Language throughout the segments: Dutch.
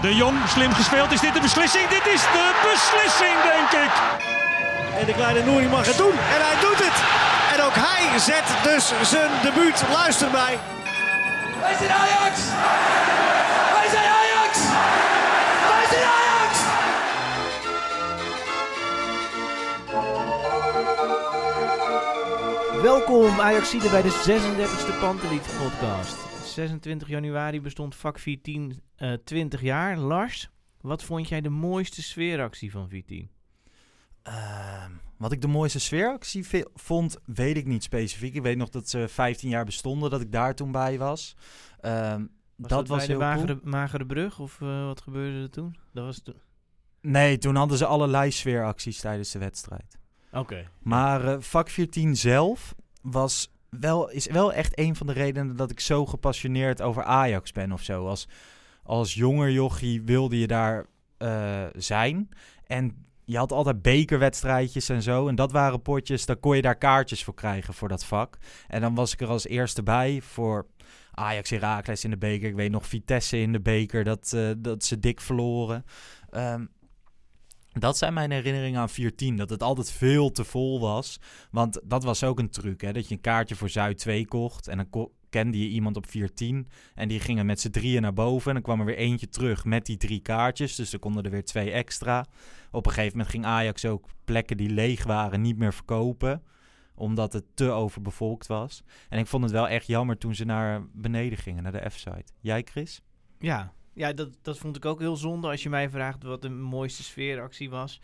De Jong, slim gespeeld. Is dit de beslissing? Dit is de beslissing, denk ik. En de kleine Nouri mag het doen. En hij doet het. En ook hij zet dus zijn debuut. Luister mij. Wij zijn Ajax! Wij zijn Ajax! Wij zijn Ajax! Welkom Ajaxide bij de 36e Pantelits podcast. 26 januari bestond vak 14 eh 20 jaar. Lars, wat vond jij de mooiste sfeeractie van 14? Ehm, wat ik de mooiste sfeeractie vond, weet ik niet specifiek. Ik weet nog dat ze 15 jaar bestonden, dat ik daar toen bij was. Ehm, Was dat, was bij de magere, cool. magere brug of eh, wat gebeurde er toen? Dat was toen. Nee, toen hadden ze allerlei sfeeracties tijdens de wedstrijd. Oké. Maar eh, vak 14 zelf was wel, is wel echt een van de redenen dat ik zo gepassioneerd over Ajax ben of zo. Als, als jonger jochie wilde je daar eh, zijn. En je had altijd bekerwedstrijdjes en zo. En dat waren potjes, daar kon je daar kaartjes voor krijgen voor dat vak. En dan was ik er als eerste bij voor Ajax Heracles in de beker. Ik weet nog Vitesse in de beker, dat, eh, dat ze dik verloren. Ehm, dat zijn mijn herinneringen aan 14. Dat het altijd veel te vol was. Want dat was ook een truc, hè? Dat je een kaartje voor Zuid 2 kocht. En dan kende je iemand op 14. En die gingen met z'n drieën naar boven. En dan kwam er weer eentje terug met die drie kaartjes. Dus er konden er weer twee extra. Op een gegeven moment ging Ajax ook plekken die leeg waren niet meer verkopen. Omdat het te overbevolkt was. En ik vond het wel echt jammer toen ze naar beneden gingen, naar de F-site. Jij, Chris? Ja, ja dat, dat vond ik ook heel zonde. Als je mij vraagt wat de mooiste sfeeractie was.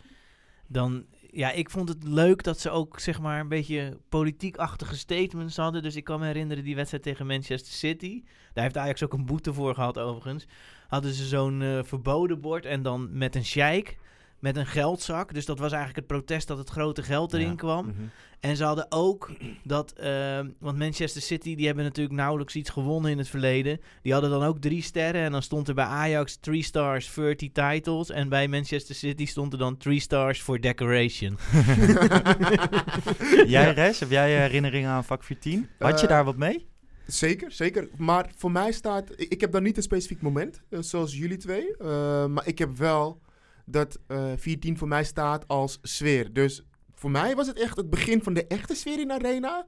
Dan, ja, ik vond het leuk dat ze ook, zeg maar, een beetje politiekachtige statements hadden. Dus ik kan me herinneren die wedstrijd tegen Manchester City. Daar heeft Ajax ook een boete voor gehad, overigens. Hadden ze zo'n eh, verboden bord en dan met een sheik, met een geldzak. Dus dat was eigenlijk het protest dat het grote geld erin Ja. kwam. Mhm. En ze hadden ook dat, eh, want Manchester City, die hebben natuurlijk nauwelijks iets gewonnen in het verleden. Die hadden dan ook drie sterren en dan stond er bij Ajax 3 stars, 30 titles. En bij Manchester City stond er dan 3 stars for decoration. Jij, Res, heb jij herinneringen aan vak 14? Had je Eh, daar wat mee? Zeker, zeker. Maar voor mij staat... Ik, ik heb dan niet een specifiek moment, eh, zoals jullie twee. Eh, maar ik heb wel dat eh 14 voor mij staat als sfeer. Dus voor mij was het echt het begin van de echte sfeer in de Arena.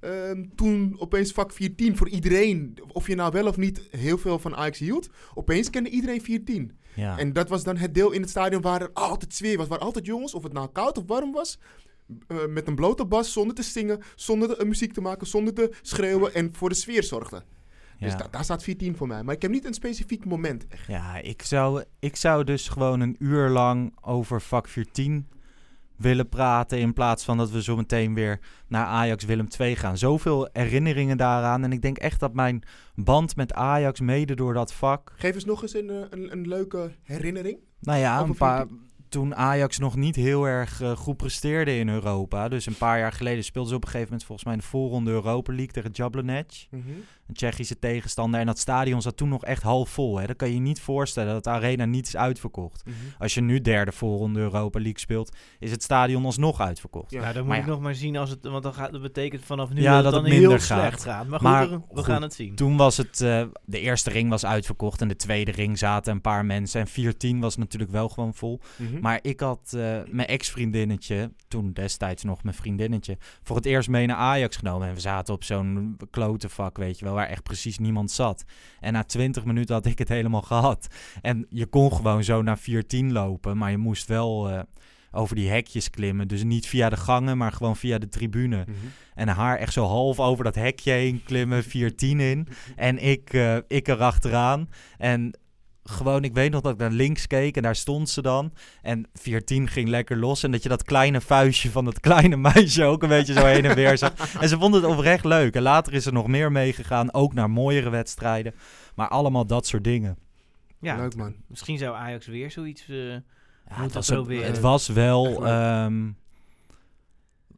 Ehm, toen opeens vak 14 voor iedereen, of je nou wel of niet heel veel van Ajax hield, opeens kende iedereen 14. Ja. En dat was dan het deel in het stadion waar er altijd sfeer was. Waar altijd jongens, of het nou koud of warm was, eh, met een blote bas, zonder te zingen, zonder de, muziek te maken, zonder te schreeuwen en voor de sfeer zorgden. Dus Ja. da- daar staat 14 voor mij. Maar ik heb niet een specifiek moment. Echt. Ja, ik zou, ik zou dus gewoon een uur lang over vak 14 willen praten. In plaats van dat we zo meteen weer naar Ajax Willem 2 gaan. Zoveel herinneringen daaraan. En ik denk echt dat mijn band met Ajax, mede door dat vak. Geef eens nog eens een, eh, een, een leuke herinnering. Nou ja, een paar. 14? Toen Ajax nog niet heel erg eh, goed presteerde in Europa. Dus een paar jaar geleden speelden ze op een gegeven moment volgens mij in de voorronde Europa League tegen Jablonec. Een Tsjechische tegenstander. En dat stadion zat toen nog echt half vol. Hè. Dat kan je je niet voorstellen dat de arena niet is uitverkocht. Mhm. Als je nu derde voorronde Europa League speelt, is het stadion alsnog uitverkocht. Ja. Nou, dan moet Maar ik ja. nog maar zien als het, want dan gaat, dat betekent vanaf nu Ja, dat, dat het het dan heel minder slecht gaat. gaat. Maar goed, Maar we, goed, gaan het zien. Toen was het, eh, de eerste ring was uitverkocht en de tweede ring zaten een paar mensen. En 14 was natuurlijk wel gewoon vol. Mhm. Mhm. Maar ik had eh, mijn ex-vriendinnetje, toen destijds nog mijn vriendinnetje, voor het eerst mee naar Ajax genomen. En we zaten op zo'n klote vak, weet je wel, waar echt precies niemand zat. En na 20 minuten had ik het helemaal gehad. En je kon gewoon zo naar 4-10 lopen, maar je moest wel eh, over die hekjes klimmen. Dus niet via de gangen, maar gewoon via de tribune. Mhm. En haar echt zo half over dat hekje heen klimmen, 4-10 in. En ik, eh, ik erachteraan. En gewoon, ik weet nog dat ik naar links keek en daar stond ze dan. En 14 ging lekker los. En dat je dat kleine vuistje van dat kleine meisje ook een beetje zo heen en weer zag. En ze vond het oprecht leuk. En later is er nog meer meegegaan, ook naar mooiere wedstrijden. Maar allemaal dat soort dingen. Ja, Leuk man. misschien zou Ajax weer zoiets... eh, Ja, het, was, proberen. het was wel. Ehm,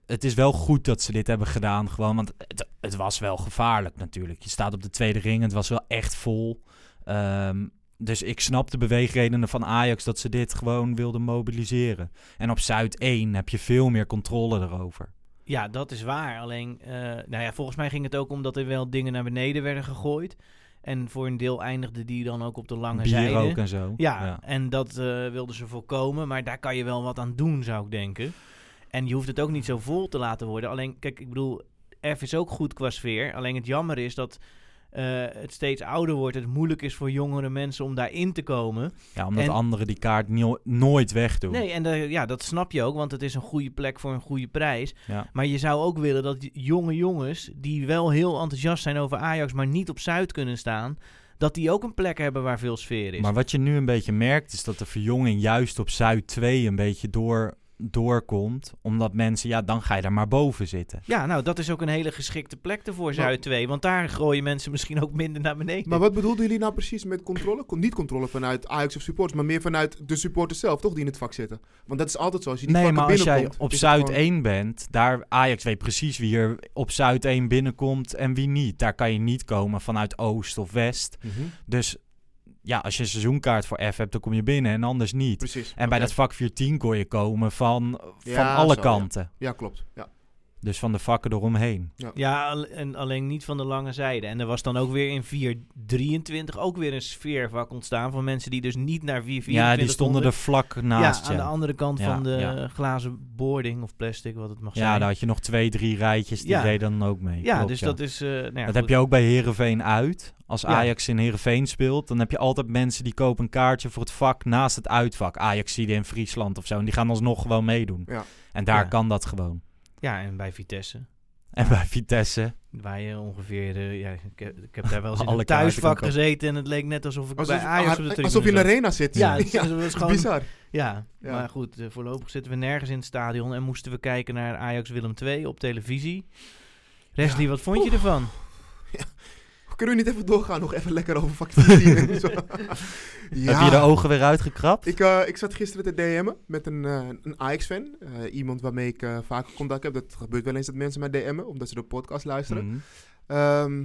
het is wel goed dat ze dit hebben gedaan, gewoon. Want het, het was wel gevaarlijk natuurlijk. Je staat op de tweede ring, het was wel echt vol. Ehm, dus ik snap de beweegredenen van Ajax dat ze dit gewoon wilden mobiliseren. En op Zuid 1 heb je veel meer controle erover. Ja, dat is waar. Alleen, eh, nou ja, volgens mij ging het ook om dat er wel dingen naar beneden werden gegooid. En voor een deel eindigde die dan ook op de lange Bier zijde. ook en zo. Ja, en dat eh, wilden ze voorkomen. Maar daar kan je wel wat aan doen, zou ik denken. En je hoeft het ook niet zo vol te laten worden. Alleen, kijk, ik bedoel, F is ook goed qua sfeer. Alleen het jammer is dat eh, het steeds ouder wordt. Het moeilijk is voor jongere mensen om daarin te komen. Ja, omdat En- anderen die kaart nooit wegdoen. Nee, en eh, ja, dat snap je ook, want het is een goede plek voor een goede prijs. Ja. Maar je zou ook willen dat jonge jongens, die wel heel enthousiast zijn over Ajax, maar niet op Zuid kunnen staan, dat die ook een plek hebben waar veel sfeer is. Maar wat je nu een beetje merkt, is dat de verjonging juist op Zuid 2 een beetje door, doorkomt. Omdat mensen, ja, dan ga je daar maar boven zitten. Ja, nou, dat is ook een hele geschikte plek ervoor, Zuid 2. Want daar gooien mensen misschien ook minder naar beneden. Maar wat bedoelden jullie nou precies met controle? Con- niet controle vanuit Ajax of supporters, maar meer vanuit de supporters zelf, toch? Die in het vak zitten. Want dat is altijd zo. Als je die Nee, vakken maar als jij op Zuid gewoon- 1 bent, daar Ajax weet precies wie er op Zuid 1 binnenkomt en wie niet. Daar kan je niet komen vanuit Oost of West. Mhm, Dus ja, als je een seizoenkaart voor F hebt, dan kom je binnen en anders niet. Precies. En bij dat vak 14 kon je komen van, van Ja, alle zo, ja. kanten. Ja, klopt. Ja. Dus van de vakken eromheen. Ja, al- en alleen niet van de lange zijde. En er was dan ook weer in 423 ook weer een sfeervak ontstaan van mensen die dus niet naar 424 Ja, die stonden er vlak naast. Ja, aan de andere kant Ja, van de ja. glazen boarding of plastic, wat het mag Ja, zijn. daar had je nog twee, drie rijtjes, die Ja. deden dan ook mee. ja, Klopt, dus ja. dat is... eh nou ja, dat goed. heb je ook bij Herenveen uit. Als Ja. Ajax in Herenveen speelt, dan heb je altijd mensen die kopen een kaartje voor het vak naast het uitvak. Ajax zie je in Friesland of zo. En die gaan alsnog gewoon meedoen. Ja. En daar Ja. kan dat gewoon. Ja, en bij Vitesse. En bij Vitesse. Waar je ongeveer... ja, ik, heb, ik heb daar wel eens in kaarten thuisvak gezeten en het leek net alsof ik Alsof, bij Ajax op de ah, tribune alsof je in een arena zit. Ja, het, het was gewoon... Bizar. Ja, Ja. maar goed, eh, voorlopig zitten we nergens in het stadion en moesten we kijken naar Ajax Willem II op televisie. Leslie, wat vond je Oeh. ervan? Kunnen we niet even doorgaan? Nog even lekker over vak 14 en zo. Ja. Heb je de ogen weer uitgekrapt? Ik, eh, ik zat gisteren te DM'en met een, eh, een Ajax-fan. Eh, iemand waarmee ik vaker contact heb. Dat gebeurt wel eens dat mensen mij DM'en, omdat ze de podcast luisteren. Mhm. Ehm,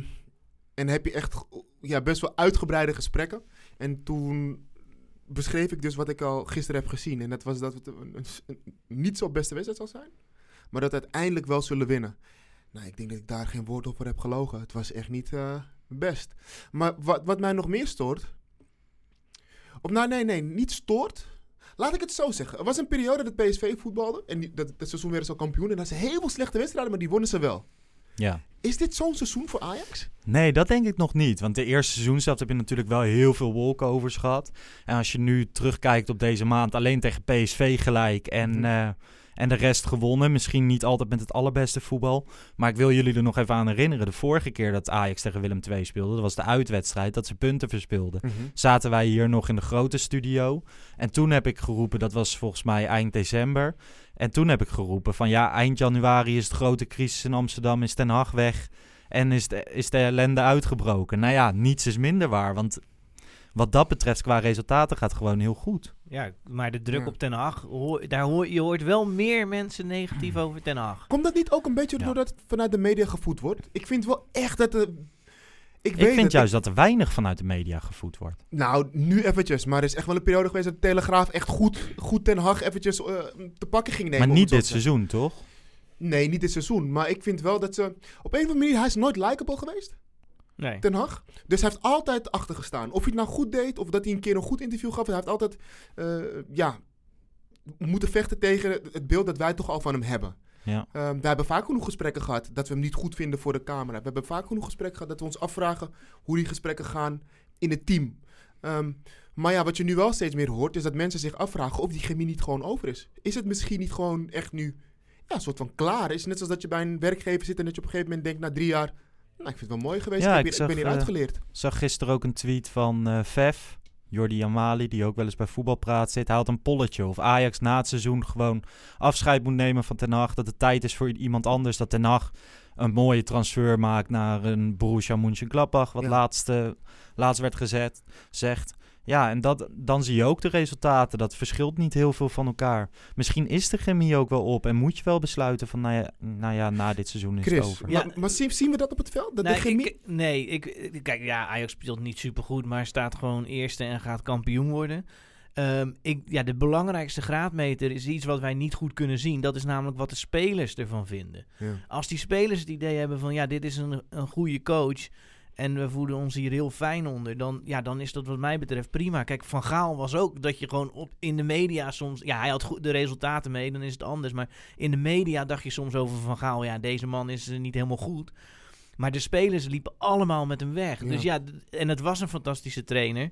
en heb je echt ja, best wel uitgebreide gesprekken. En toen beschreef ik dus wat ik al gisteren heb gezien. En dat was dat het een, een- een niet zo beste wedstrijd zal zijn. Maar dat we uiteindelijk wel zullen winnen. Nou, ik denk dat ik daar geen woord over heb gelogen. Het was echt niet best. Maar wat, wat mij nog meer stoort... Of nou, nee, nee, niet stoort. Laat ik het zo zeggen. Er was een periode dat PSV voetbalde. En die, dat, dat seizoen werden ze al kampioen. En dat zijn heel veel slechte wedstrijden, maar die wonnen ze wel. Ja. Is dit zo'n seizoen voor Ajax? Nee, dat denk ik nog niet. Want de eerste seizoen zelf heb je natuurlijk wel heel veel walkovers gehad. En als je nu terugkijkt op deze maand, alleen tegen PSV gelijk en, Mhm. eh, en de rest gewonnen. Misschien niet altijd met het allerbeste voetbal. Maar ik wil jullie er nog even aan herinneren. De vorige keer dat Ajax tegen Willem II speelde, dat was de uitwedstrijd, dat ze punten verspeelden. Zaten wij hier nog in de grote studio. En toen heb ik geroepen, dat was volgens mij eind december. En toen heb ik geroepen van ja, eind januari is de grote crisis in Amsterdam, is Ten Hag weg. En is de, is de ellende uitgebroken. Nou ja, niets is minder waar. Want wat dat betreft, qua resultaten gaat gewoon heel goed. Ja, maar de druk Ja. op Ten Hag, hoor, daar hoor, je hoort wel meer mensen negatief over Ten Hag. Komt dat niet ook een beetje Ja. doordat het vanuit de media gevoed wordt? Ik vind wel echt dat de... Ik, Ik weet vind het, juist dat er weinig vanuit de media gevoed wordt. Nou, nu eventjes. Maar er is echt wel een periode geweest dat de Telegraaf echt goed, goed Ten Hag eventjes eh, te pakken ging nemen. maar niet dit seizoen, toch? Nee, niet dit seizoen. Maar ik vind wel dat ze... Op een of andere manier, hij is nooit likable geweest, Nee. Ten Hag. Dus hij heeft altijd achter gestaan. Of hij het nou goed deed, of dat hij een keer een goed interview gaf. Hij heeft altijd, eh, ja... moeten vechten tegen het beeld dat wij toch al van hem hebben. Ja. Ehm, we hebben vaak genoeg gesprekken gehad dat we hem niet goed vinden voor de camera. We hebben vaak genoeg gesprekken gehad dat we ons afvragen hoe die gesprekken gaan in het team. Ehm, maar ja, wat je nu wel steeds meer hoort, is dat mensen zich afvragen of die chemie niet gewoon over is. Is het misschien niet gewoon echt nu ja, een soort van klaar? Is het net zoals dat je bij een werkgever zit en dat je op een gegeven moment denkt na drie jaar, nou, ik vind het wel mooi geweest, Ja, ik, ik ben, ik zag, ben hier eh, uitgeleerd. zag gisteren ook een tweet van eh Vev, Jordi Amali, die ook wel eens bij voetbalpraat zit. Hij had een polletje of Ajax na het seizoen gewoon afscheid moet nemen van Ten Hag. Dat het tijd is voor iemand anders. Dat Ten Hag een mooie transfer maakt naar een Borussia Mönchengladbach. Wat Ja. laatst, eh, laatst werd gezet, zegt. Ja, en dat, dan zie je ook de resultaten. Dat verschilt niet heel veel van elkaar. Misschien is de chemie ook wel op. En moet je wel besluiten van, nou ja, nou ja na dit seizoen is het over. Ja. maar, maar zien, zien we dat op het veld? Dat Nee, de chemie... ik, nee, ik, kijk, ja, Ajax speelt niet supergoed, maar staat gewoon eerste en gaat kampioen worden. Ehm, ik, ja, de belangrijkste graadmeter is iets wat wij niet goed kunnen zien. Dat is namelijk wat de spelers ervan vinden. Ja. Als die spelers het idee hebben van, ja, dit is een, een goede coach en we voelen ons hier heel fijn onder, dan, ja, dan is dat wat mij betreft prima. Kijk, Van Gaal was ook dat je gewoon op, in de media soms, ja, hij had goed de resultaten mee, dan is het anders. Maar in de media dacht je soms over Van Gaal, ja, deze man is niet helemaal goed. Maar de spelers liepen allemaal met hem weg. Ja. Dus ja, en het was een fantastische trainer.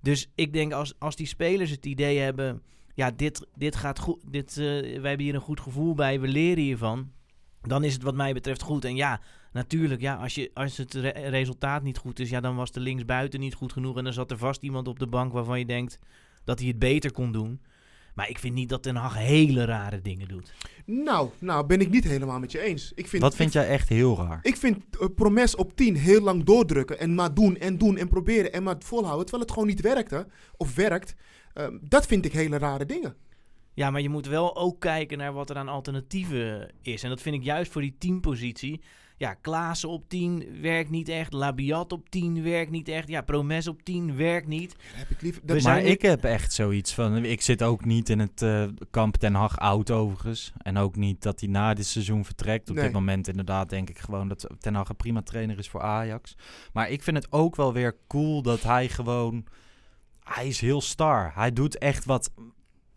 Dus ik denk als, als die spelers het idee hebben, ja, dit, dit gaat goed, dit, eh, wij hebben hier een goed gevoel bij, we leren hiervan. Dan is het wat mij betreft goed. En ja, natuurlijk, ja, als, je, als het re- resultaat niet goed is, ja, dan was de linksbuiten niet goed genoeg. En dan zat er vast iemand op de bank waarvan je denkt dat hij het beter kon doen. Maar ik vind niet dat Ten Hag hele rare dingen doet. Nou, nou, ben ik niet helemaal met je eens. Ik vind, Wat vind jij echt heel raar? Ik vind uh, promes op 10 heel lang doordrukken en maar doen en doen en proberen en maar volhouden, terwijl het gewoon niet werkte of werkt. Ehm, dat vind ik hele rare dingen. Ja, maar je moet wel ook kijken naar wat er aan alternatieven is. En dat vind ik juist voor die teampositie. Ja, Klaassen op 10 werkt niet echt. Labiat op 10 werkt niet echt. Ja, Promes op 10 werkt niet. Dat heb ik liever. We Dat zijn maar ik heb echt zoiets van... Ik zit ook niet in het eh, kamp Ten Hag oud overigens. En ook niet dat hij na dit seizoen vertrekt. Op Nee. dit moment inderdaad denk ik gewoon dat Ten Hag een prima trainer is voor Ajax. Maar ik vind het ook wel weer cool dat hij gewoon... Hij is heel star. Hij doet echt wat,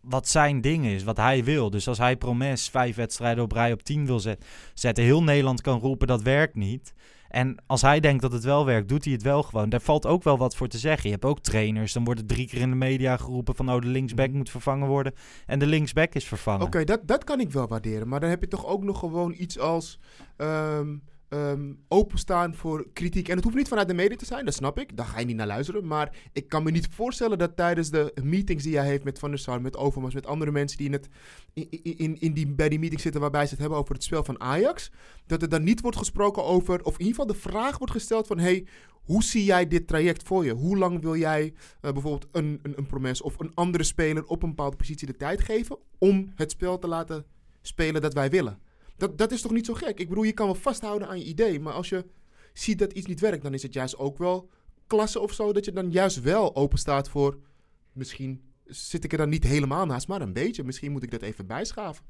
wat zijn ding is, wat hij wil. Dus als hij Promes vijf wedstrijden op rij op 10 wil zet- zetten... Heel Nederland kan roepen dat werkt niet... En als hij denkt dat het wel werkt, doet hij het wel gewoon. Daar valt ook wel wat voor te zeggen. Je hebt ook trainers. Dan wordt het drie keer in de media geroepen van... oh, de linksback moet vervangen worden. En de linksback is vervangen. Oké, dat, dat kan ik wel waarderen. Maar dan heb je toch ook nog gewoon iets als ehm, ehm, openstaan voor kritiek. En het hoeft niet vanuit de media te zijn, dat snap ik. Daar ga je niet naar luisteren. Maar ik kan me niet voorstellen dat tijdens de meetings die jij heeft met Van der Sar, met Overmars, met andere mensen die in het, in, in, in die, bij die meeting zitten waarbij ze het hebben over het spel van Ajax, dat er dan niet wordt gesproken over, of in ieder geval de vraag wordt gesteld van, hey, hoe zie jij dit traject voor je? Hoe lang wil jij eh, bijvoorbeeld een, een, een promes of een andere speler op een bepaalde positie de tijd geven om het spel te laten spelen dat wij willen? Dat, dat is toch niet zo gek? Ik bedoel, je kan wel vasthouden aan je idee, maar als je ziet dat iets niet werkt, dan is het juist ook wel klasse of zo dat je dan juist wel open staat voor. Misschien zit ik er dan niet helemaal naast, maar een beetje. Misschien moet ik dat even bijschaven.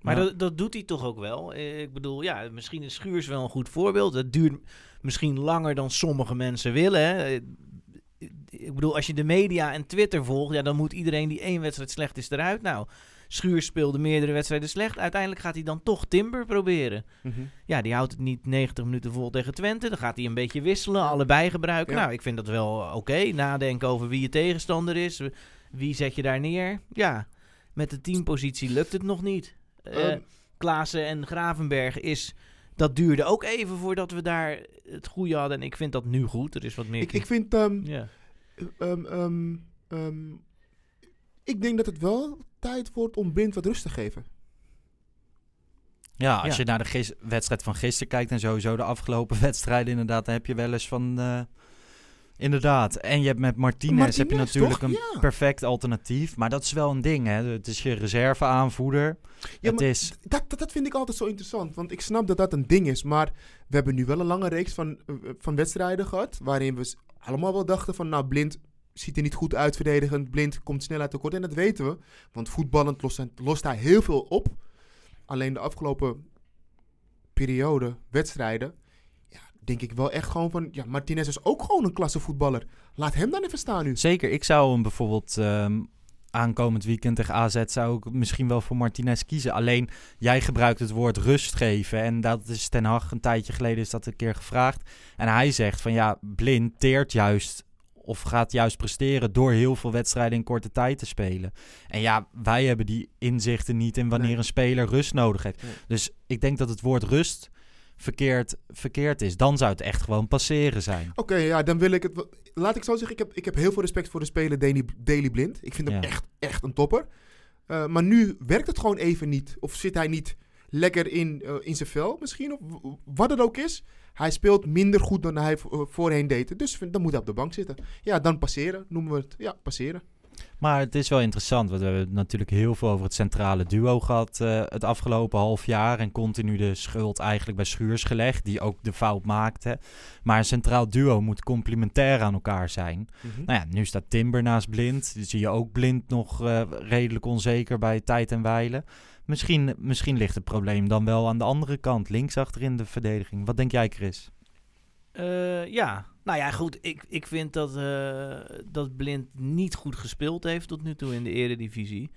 Maar Ja. dat, dat doet hij toch ook wel. Ik bedoel, ja, misschien is Schuurs wel een goed voorbeeld. Het duurt misschien langer dan sommige mensen willen. Hè. Ik bedoel, als je de media en Twitter volgt, ja, dan moet iedereen die één wedstrijd slecht is eruit. Nou, Schuurs speelde meerdere wedstrijden slecht. Uiteindelijk gaat hij dan toch Timber proberen. Ja, die houdt het niet 90 minuten vol tegen Twente. Dan gaat hij een beetje wisselen, allebei gebruiken. Ja. Nou, ik vind dat wel oké. Nadenken over wie je tegenstander is. Wie zet je daar neer? Ja, met de teampositie lukt het nog niet. Eh Ehm. Klaassen en Gravenberg is... Dat duurde ook even voordat we daar het goede hadden. En ik vind dat nu goed. Er is wat meer... Ik, ik vind. ja. ehm, ehm, ehm, ik denk dat het wel tijd wordt om Blind wat rust te geven. Ja, als Ja. je naar de gis- wedstrijd van gisteren kijkt en sowieso de afgelopen wedstrijden inderdaad, dan heb je wel eens van... eh, inderdaad. En je hebt met Martinez, heb je natuurlijk toch? een Ja. perfect alternatief. Maar dat is wel een ding, hè. Het is je reserveaanvoerder. Ja, het maar is... dat, dat, dat vind ik altijd zo interessant. Want ik snap dat dat een ding is. Maar we hebben nu wel een lange reeks van, eh, van wedstrijden gehad. Waarin we allemaal wel dachten van... Nou, Blind ziet er niet goed uit verdedigend. Blind komt snel uit tekort. En dat weten we. Want voetballend lost, lost hij heel veel op. Alleen de afgelopen periode wedstrijden... Ja, denk ik wel echt gewoon van... Ja, Martinez is ook gewoon een klasse voetballer. Laat hem dan even staan nu. Zeker, ik zou hem bijvoorbeeld... ehm, aankomend weekend tegen AZ zou ik misschien wel voor Martinez kiezen. Alleen, jij gebruikt het woord rust geven. En dat is Ten Hag een tijdje geleden is dat een keer gevraagd. En hij zegt van ja, Blind teert juist of gaat juist presteren door heel veel wedstrijden in korte tijd te spelen. En ja, wij hebben die inzichten niet in wanneer Nee. een speler rust nodig heeft. Nee. Dus ik denk dat het woord rust verkeerd, verkeerd is. Dan zou het echt gewoon passeren zijn. Oké, ja, dan wil ik het... Laat ik zo zeggen, ik heb, ik heb heel veel respect voor de speler Daily, Daily Blind. Ik vind hem Ja. echt, echt een topper. Uh, maar nu werkt het gewoon even niet. Of zit hij niet lekker in, uh, in zijn vel misschien? Of wat het ook is. Hij speelt minder goed dan hij uh, voorheen deed. Dus dan moet hij op de bank zitten. Ja, dan passeren noemen we het. Ja, passeren. Maar het is wel interessant, want we hebben natuurlijk heel veel over het centrale duo gehad uh, het afgelopen half jaar. En continu de schuld eigenlijk bij Schuurs gelegd, die ook de fout maakte. Maar een centraal duo moet complementair aan elkaar zijn. Mm-hmm. Nou ja, nu staat Timber naast Blind. Dus zie je ook Blind nog uh, redelijk onzeker bij tijd en wijlen. Misschien, misschien ligt het probleem dan wel aan de andere kant, links achterin de verdediging. Wat denk jij, Chris? Uh, ja, nou ja, goed. Ik, ik vind dat, uh, dat Blind niet goed gespeeld heeft tot nu toe in de Eredivisie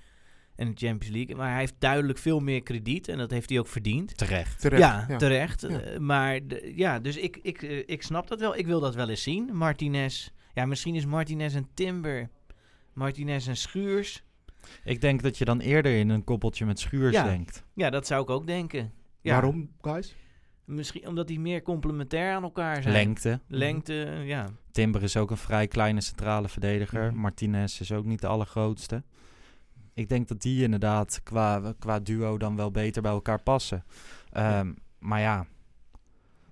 en de Champions League. Maar hij heeft duidelijk veel meer krediet en dat heeft hij ook verdiend. Terecht. terecht ja, ja, terecht. Ja. Uh, maar ja, dus ik, ik, uh, ik snap dat wel. Ik wil dat wel eens zien. Martinez. Ja, misschien is Martinez en Timber. Martinez en Schuurs. Ik denk dat je dan eerder in een koppeltje met Schuurs ja. denkt. Ja, dat zou ik ook denken. Ja. Waarom, guys? Misschien omdat die meer complementair aan elkaar zijn. Lengte. Lengte, ja. Timber is ook een vrij kleine centrale verdediger. Mhm. Martinez is ook niet de allergrootste. Ik denk dat die inderdaad qua, qua duo dan wel beter bij elkaar passen. Um, ja. Maar ja,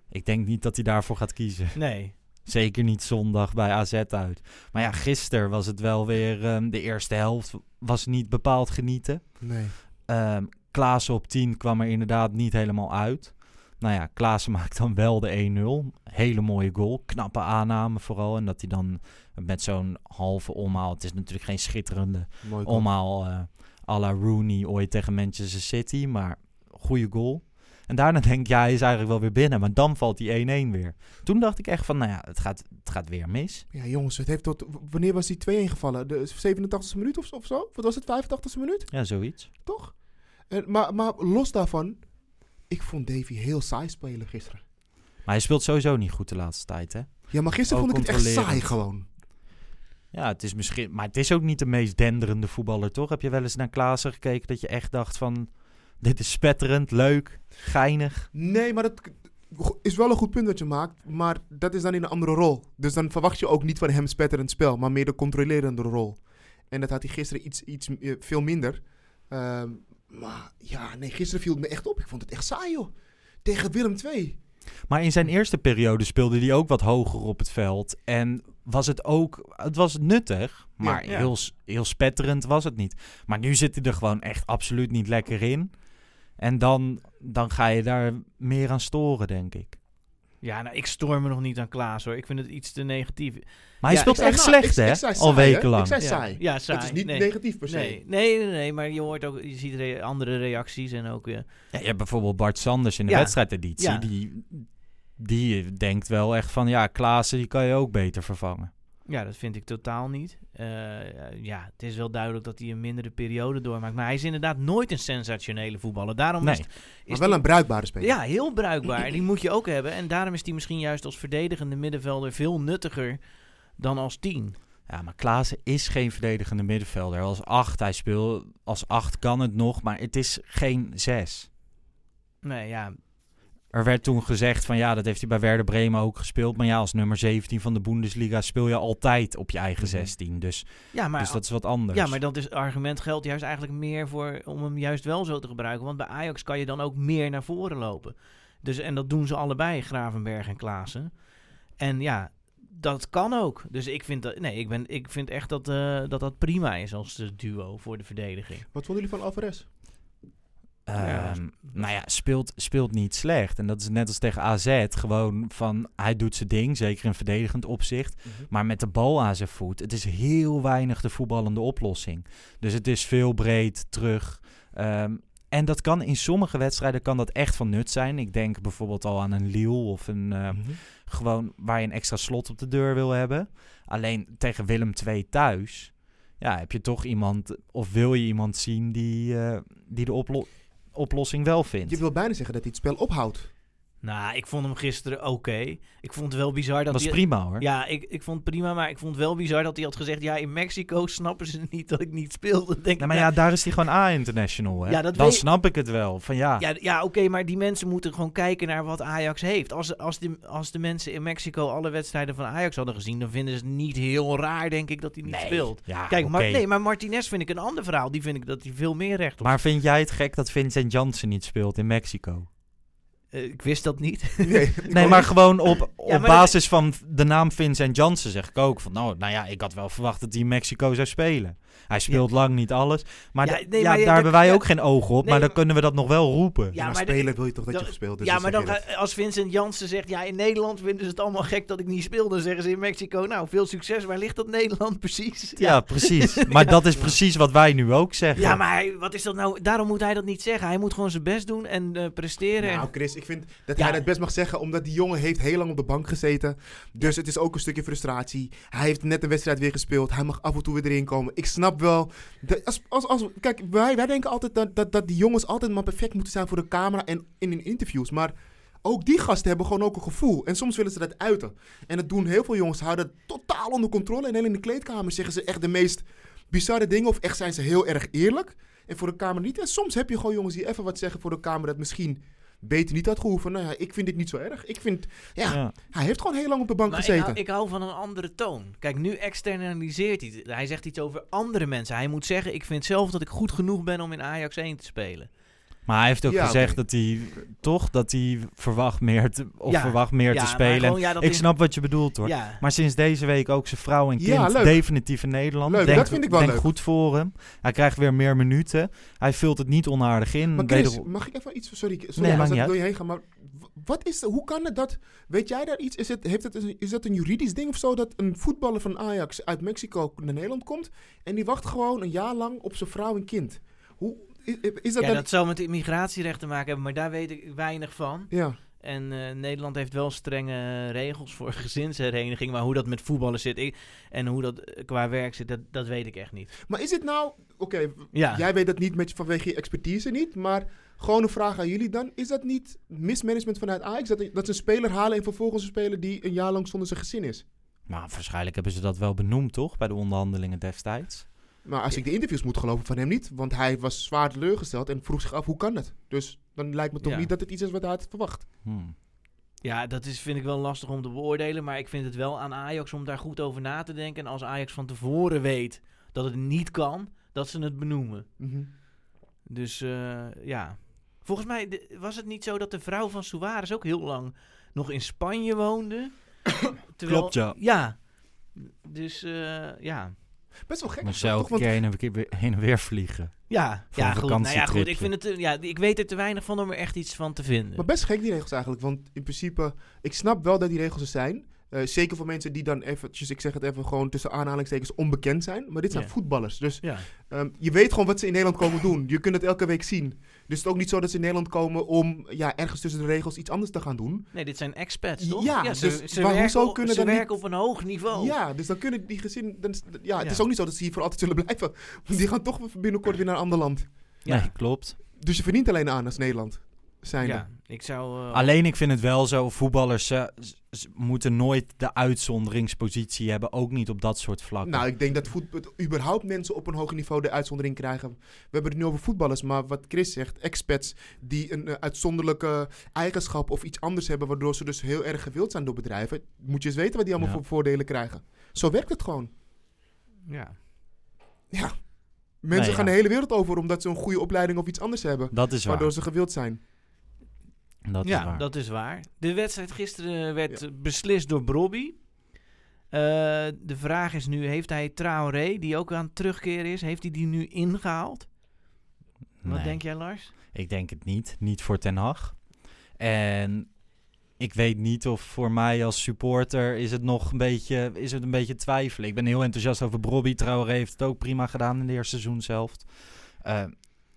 ik denk niet dat hij daarvoor gaat kiezen. Nee. Zeker niet zondag bij AZ uit. Maar ja, gisteren was het wel weer... Um, de eerste helft was niet bepaald genieten. Nee. Um, Klaassen op 10 kwam er inderdaad niet helemaal uit. Nou ja, Klaassen maakt dan wel de 1-0. Hele mooie goal. Knappe aanname vooral. En dat hij dan met zo'n halve omhaal... Het is natuurlijk geen schitterende omhaal uh, à la Rooney ooit tegen Manchester City. Maar goede goal. En daarna denk ik, ja, hij is eigenlijk wel weer binnen. Maar dan valt die 1-1 weer. Toen dacht ik echt van, nou ja, het gaat, het gaat weer mis. Ja, jongens, het heeft tot... Wanneer was die 2-1 gevallen? De 87e minuut of, of zo? Wat was het? 85e minuut? Ja, zoiets. Toch? En, maar, maar los daarvan... Ik vond Davy heel saai spelen gisteren. Maar hij speelt sowieso niet goed de laatste tijd, hè? Ja, maar gisteren ook vond ik het echt saai gewoon. Ja, het is misschien... Maar het is ook niet de meest denderende voetballer, toch? Heb je wel eens naar Klaassen gekeken dat je echt dacht van... Dit is spetterend, leuk, geinig. Nee, maar dat is wel een goed punt dat je maakt. Maar dat is dan in een andere rol. Dus dan verwacht je ook niet van hem spetterend spel, maar meer de controlerende rol. En dat had hij gisteren iets, iets uh, veel minder. Uh, maar ja, nee, gisteren viel het me echt op. Ik vond het echt saai, joh. Tegen Willem II. Maar in zijn eerste periode speelde hij ook wat hoger op het veld. En was het ook... Het was nuttig, maar ja, ja. Heel, heel spetterend was het niet. Maar nu zit hij er gewoon echt absoluut niet lekker in. En dan, dan ga je daar meer aan storen, denk ik. Ja, nou, ik stoor me nog niet aan Klaas, hoor. Ik vind het iets te negatief. Maar hij ja, speelt echt slecht, hè? Al wekenlang. Ik zei saai. Ja, ja saai. Het is niet nee. negatief per se. Nee. Nee, nee, nee, maar je hoort ook... Je ziet re andere reacties en ook... Uh, ja, je hebt bijvoorbeeld Bart Sanders in de ja. wedstrijdeditie. Ja. Die, die denkt wel echt van... Ja, Klaassen, die kan je ook beter vervangen. Ja, dat vind ik totaal niet. Uh, ja, het is wel duidelijk dat hij een mindere periode doormaakt. Maar hij is inderdaad nooit een sensationele voetballer. Daarom nee. is, het, is maar wel die, een bruikbare speler. Ja, heel bruikbaar. die moet je ook hebben. En daarom is hij misschien juist als verdedigende middenvelder veel nuttiger dan als tien. Ja, maar Klaassen is geen verdedigende middenvelder. Als acht, hij speelt als acht kan het nog, maar het is geen zes. Nee, ja, er werd toen gezegd van ja, dat heeft hij bij Werder Bremen ook gespeeld. Maar ja, als nummer 17 van de Bundesliga speel je altijd op je eigen 16. Dus, ja, maar, dus dat is wat anders. Ja, maar dat is argument geldt juist eigenlijk meer voor om hem juist wel zo te gebruiken. Want bij Ajax kan je dan ook meer naar voren lopen. Dus, en dat doen ze allebei, Gravenberg en Klaassen. En ja, dat kan ook. Dus ik vind, dat, nee, ik ben, ik vind echt dat, uh, dat dat prima is als duo voor de verdediging. Wat vonden jullie van Alvarez? Um, ja. Nou ja, speelt, speelt niet slecht. En dat is net als tegen AZ. Gewoon van, hij doet zijn ding, zeker in verdedigend opzicht. Mhm. Maar met de bal aan zijn voet, het is heel weinig de voetballende oplossing. Dus het is veel breed terug. Um, en dat kan in sommige wedstrijden kan dat echt van nut zijn. Ik denk bijvoorbeeld al aan een Lille of een... Uh, mm-hmm. Gewoon waar je een extra slot op de deur wil hebben. Alleen tegen Willem II thuis ja, heb je toch iemand, of wil je iemand zien die, eh, die de oplo- oplossing wel vindt. Je wil bijna zeggen dat hij het spel ophoudt. Nou, ik vond hem gisteren oké. Ik vond het wel bizar dat Dat is hij... prima hoor. Ja, ik, ik vond het prima, maar ik vond het wel bizar dat hij had gezegd... Ja, in Mexico snappen ze niet dat ik niet speelde. Denk Nou, maar nou, ja, daar is hij gewoon A-international. Ja, Dan weet- snap ik het wel. Van ja, Ja, ja oké, maar die mensen moeten gewoon kijken naar wat Ajax heeft. Als, als, de, als de mensen in Mexico alle wedstrijden van Ajax hadden gezien... dan vinden ze het niet heel raar, denk ik, dat hij niet Nee. speelt. ja Kijk, maar, nee, maar Martinez vind ik een ander verhaal. Die vind ik dat hij veel meer recht op Maar vind jij het gek dat Vincent Janssen niet speelt in Mexico? Eh, ik wist dat niet. Nee, maar niet. gewoon op, op dat- basis van de naam Vincent Janssen zeg ik ook van... Nou, nou ja, ik had wel verwacht dat hij in Mexico zou spelen. Hij speelt lang niet alles. Maar, Ja, nee, maar daar hebben wij ja, ook geen ogen op. nee, maar dan kunnen we dat nog wel roepen. Ja, Ja, maar maar spelen wil je toch dat je gespeeld dus ja, maar dan als Vincent Jansen zegt... Ja, in Nederland vinden ze het allemaal gek dat ik niet speel. Dan zeggen ze in Mexico... Nou, veel succes. Waar ligt dat Nederland precies? Ja, precies. Maar dat is precies wat wij nu ook zeggen. Ja, maar hij- wat is dat nou? Daarom moet hij dat niet zeggen. Hij moet gewoon zijn best doen en eh, presteren. Nou, Chris, ik vind dat Ja. hij dat best mag zeggen, omdat die jongen heeft heel lang op de bank gezeten. Dus het is ook een stukje frustratie. Hij heeft net een wedstrijd weer gespeeld. Hij mag af en toe weer erin komen. Ik snap wel. als, als, als, kijk, wij, wij denken altijd dat, dat, dat die jongens altijd maar perfect moeten zijn voor de camera en in hun interviews. Maar ook die gasten hebben gewoon ook een gevoel. En soms willen ze dat uiten. En dat doen heel veel jongens. Houden totaal onder controle. En alleen in de kleedkamer zeggen ze echt de meest bizarre dingen. Of echt zijn ze heel erg eerlijk. En voor de kamer niet. En soms heb je gewoon jongens die even wat zeggen voor de kamer dat misschien beter niet had gehoeven. Nou ja, ik vind dit niet zo erg. Ik vind, ja, Ja. hij heeft gewoon heel lang op de bank maar ik gezeten. hou, ik hou van een andere toon. Kijk, nu externaliseert hij. Hij zegt iets over andere mensen. Hij moet zeggen, ik vind zelf dat ik goed genoeg ben om in Ajax 1 te spelen. Maar hij heeft ook Ja, gezegd dat hij toch dat hij verwacht meer te, of Ja. verwacht meer Ja, te spelen. gewoon, ik is- snap wat je bedoelt hoor. Maar sinds deze week ook zijn vrouw en kind definitief in Nederland. Leuk, denk, dat vind ik wel denk leuk. goed voor hem. Hij krijgt weer meer minuten. Hij vult het niet onaardig in. Maar Chris, Wederom- mag ik even iets... Sorry, sorry Nee, als ik door je heen ga, maar wat is, hoe kan het dat... Weet jij daar iets? Is, het, heeft het, is dat een juridisch ding of zo? Dat een voetballer van Ajax uit Mexico naar Nederland komt... en die wacht gewoon een jaar lang op zijn vrouw en kind. Hoe, is, is dat ja, dan... dat zou met immigratierecht te maken hebben, maar daar weet ik weinig van. Ja. En eh, Nederland heeft wel strenge regels voor gezinshereniging. Maar hoe dat met voetballen zit ik, en hoe dat eh, qua werk zit, dat, dat weet ik echt niet. Maar is het nou... Oké, Ja. jij weet dat niet met, vanwege je expertise niet, maar... Gewoon een vraag aan jullie dan. Is dat niet mismanagement vanuit Ajax? Dat, dat ze een speler halen en vervolgens een speler die een jaar lang zonder zijn gezin is? Maar waarschijnlijk hebben ze dat wel benoemd, toch? Bij de onderhandelingen destijds. Maar als ik de interviews moet geloven van hem niet, want hij was zwaar teleurgesteld en vroeg zich af hoe kan dat? Dus dan lijkt me toch Ja. niet dat het iets is wat hij had verwacht. Hmm. Ja, dat is, vind ik wel lastig om te beoordelen. Maar ik vind het wel aan Ajax om daar goed over na te denken. En als Ajax van tevoren weet dat het niet kan, dat ze het benoemen. Mhm. Dus eh, ja. Volgens mij de- was het niet zo dat de vrouw van Suarez ook heel lang nog in Spanje woonde. Terwijl- Klopt, ja. Ja. Dus eh, ja. Best wel gek. Elke toch? Want keer heen en, weer, heen en weer vliegen. Ja, ja, een goed. Nou ja, goed. Ik, vind het, te- ja, ik weet er te weinig van om er echt iets van te vinden. Maar best gek die regels eigenlijk, want in principe, ik snap wel dat die regels er zijn. Eh, zeker voor mensen die dan eventjes, ik zeg het even gewoon tussen aanhalingstekens, onbekend zijn. Maar dit zijn Ja. voetballers. Dus ja. ehm, je weet gewoon wat ze in Nederland komen doen. Je kunt het elke week zien. Dus het is ook niet zo dat ze in Nederland komen om ja, ergens tussen de regels iets anders te gaan doen. Nee, dit zijn expats, toch? Ja, ze, dus ze waar- werken, op- kunnen ze dan niet- werken op een hoog niveau. Ja, dus dan kunnen die gezinnen... Dan, ja, het Ja. is ook niet zo dat ze hier voor altijd zullen blijven. Want die gaan toch binnenkort weer naar een ander land. Ja. Nee, klopt. Dus je verdient alleen aan als Nederland. Zijn Ja, ik zou... eh, Alleen ik vind het wel zo, voetballers eh, moeten nooit de uitzonderingspositie hebben. Ook niet op dat soort vlakken. Nou, ik denk dat voet, überhaupt mensen op een hoger niveau de uitzondering krijgen. We hebben het nu over voetballers, maar wat Chris zegt, expats die een eh, uitzonderlijke eigenschap of iets anders hebben, waardoor ze dus heel erg gewild zijn door bedrijven, moet je eens weten wat die allemaal Ja. voor voordelen krijgen. Zo werkt het gewoon. ja. Ja. Mensen Nee, gaan ja. de hele wereld over omdat ze een goede opleiding of iets anders hebben, dat is waar. waardoor ze gewild zijn. Dat is ja, waar. dat is waar. De wedstrijd gisteren werd Ja. beslist door Brobby. Eh, de vraag is nu, heeft hij Traoré, die ook aan het terugkeren is, heeft hij die nu ingehaald? Wat Nee, denk jij, Lars? Ik denk het niet. Niet voor Ten Hag. En ik weet niet of voor mij als supporter is het nog een beetje, is het een beetje twijfelen. Ik ben heel enthousiast over Bobby. Traoré heeft het ook prima gedaan in de eerste seizoen zelf. Eh,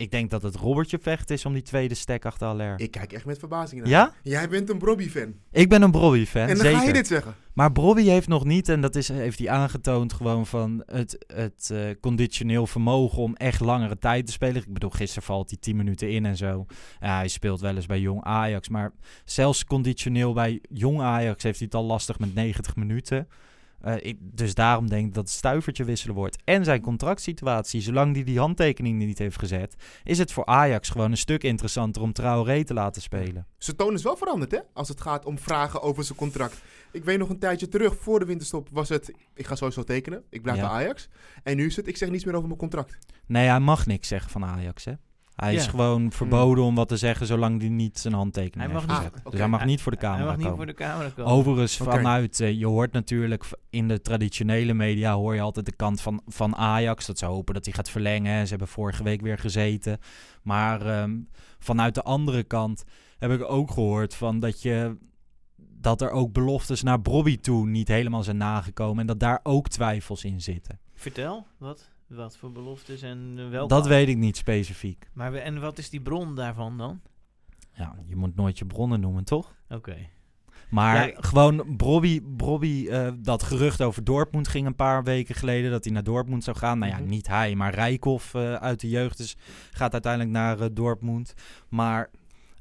ik denk dat het Robertje vecht is om die tweede stek achter Haller. Ik kijk echt met verbazing naar. Ja? Jij bent een Brobby-fan. Ik ben een Brobby-fan, En dan zeker. ga je dit zeggen. Maar Brobby heeft nog niet, en dat is, heeft hij aangetoond, gewoon van het, het eh, conditioneel vermogen om echt langere tijd te spelen. Ik bedoel, gisteren valt hij 10 minuten in en zo. Ja, hij speelt wel eens bij jong Ajax, maar zelfs conditioneel bij jong Ajax heeft hij het al lastig met 90 minuten. Eh, ik, dus daarom denk ik dat het stuivertje wisselen wordt. En zijn contractsituatie, zolang hij die handtekening niet heeft gezet, is het voor Ajax gewoon een stuk interessanter om Traoré te laten spelen. Zijn toon is wel veranderd, hè? Als het gaat om vragen over zijn contract. Ik weet nog een tijdje terug, voor de winterstop, was het... Ik ga sowieso tekenen. Ik blijf Ja. bij Ajax. En nu is het, ik zeg niets meer over mijn contract. Nee, hij mag niks zeggen van Ajax, hè? Hij is gewoon verboden om wat te zeggen zolang hij niet zijn handtekening Hij mag heeft niet- gezet. Ah. Dus hij mag niet voor de camera Hij mag niet komen. voor de camera komen. Overigens, vanuit, eh, je hoort natuurlijk in de traditionele media hoor je altijd de kant van, van Ajax. Dat ze hopen dat hij gaat verlengen. Ze hebben vorige week weer gezeten. Maar ehm, vanuit de andere kant heb ik ook gehoord van dat je dat er ook beloftes naar Bobby toe niet helemaal zijn nagekomen. En dat daar ook twijfels in zitten. Vertel, wat, wat voor beloftes en eh, welke... Dat weet ik niet specifiek. Maar we, en wat is die bron daarvan dan? Ja, je moet nooit je bronnen noemen, toch? Oké. Maar Ja, gewoon Brobby, Brobby eh, dat gerucht over Dortmund ging een paar weken geleden dat hij naar Dortmund zou gaan. Nou ja, Mhm. niet hij, maar Rijkoff eh, uit de jeugd dus gaat uiteindelijk naar eh, Dortmund. Maar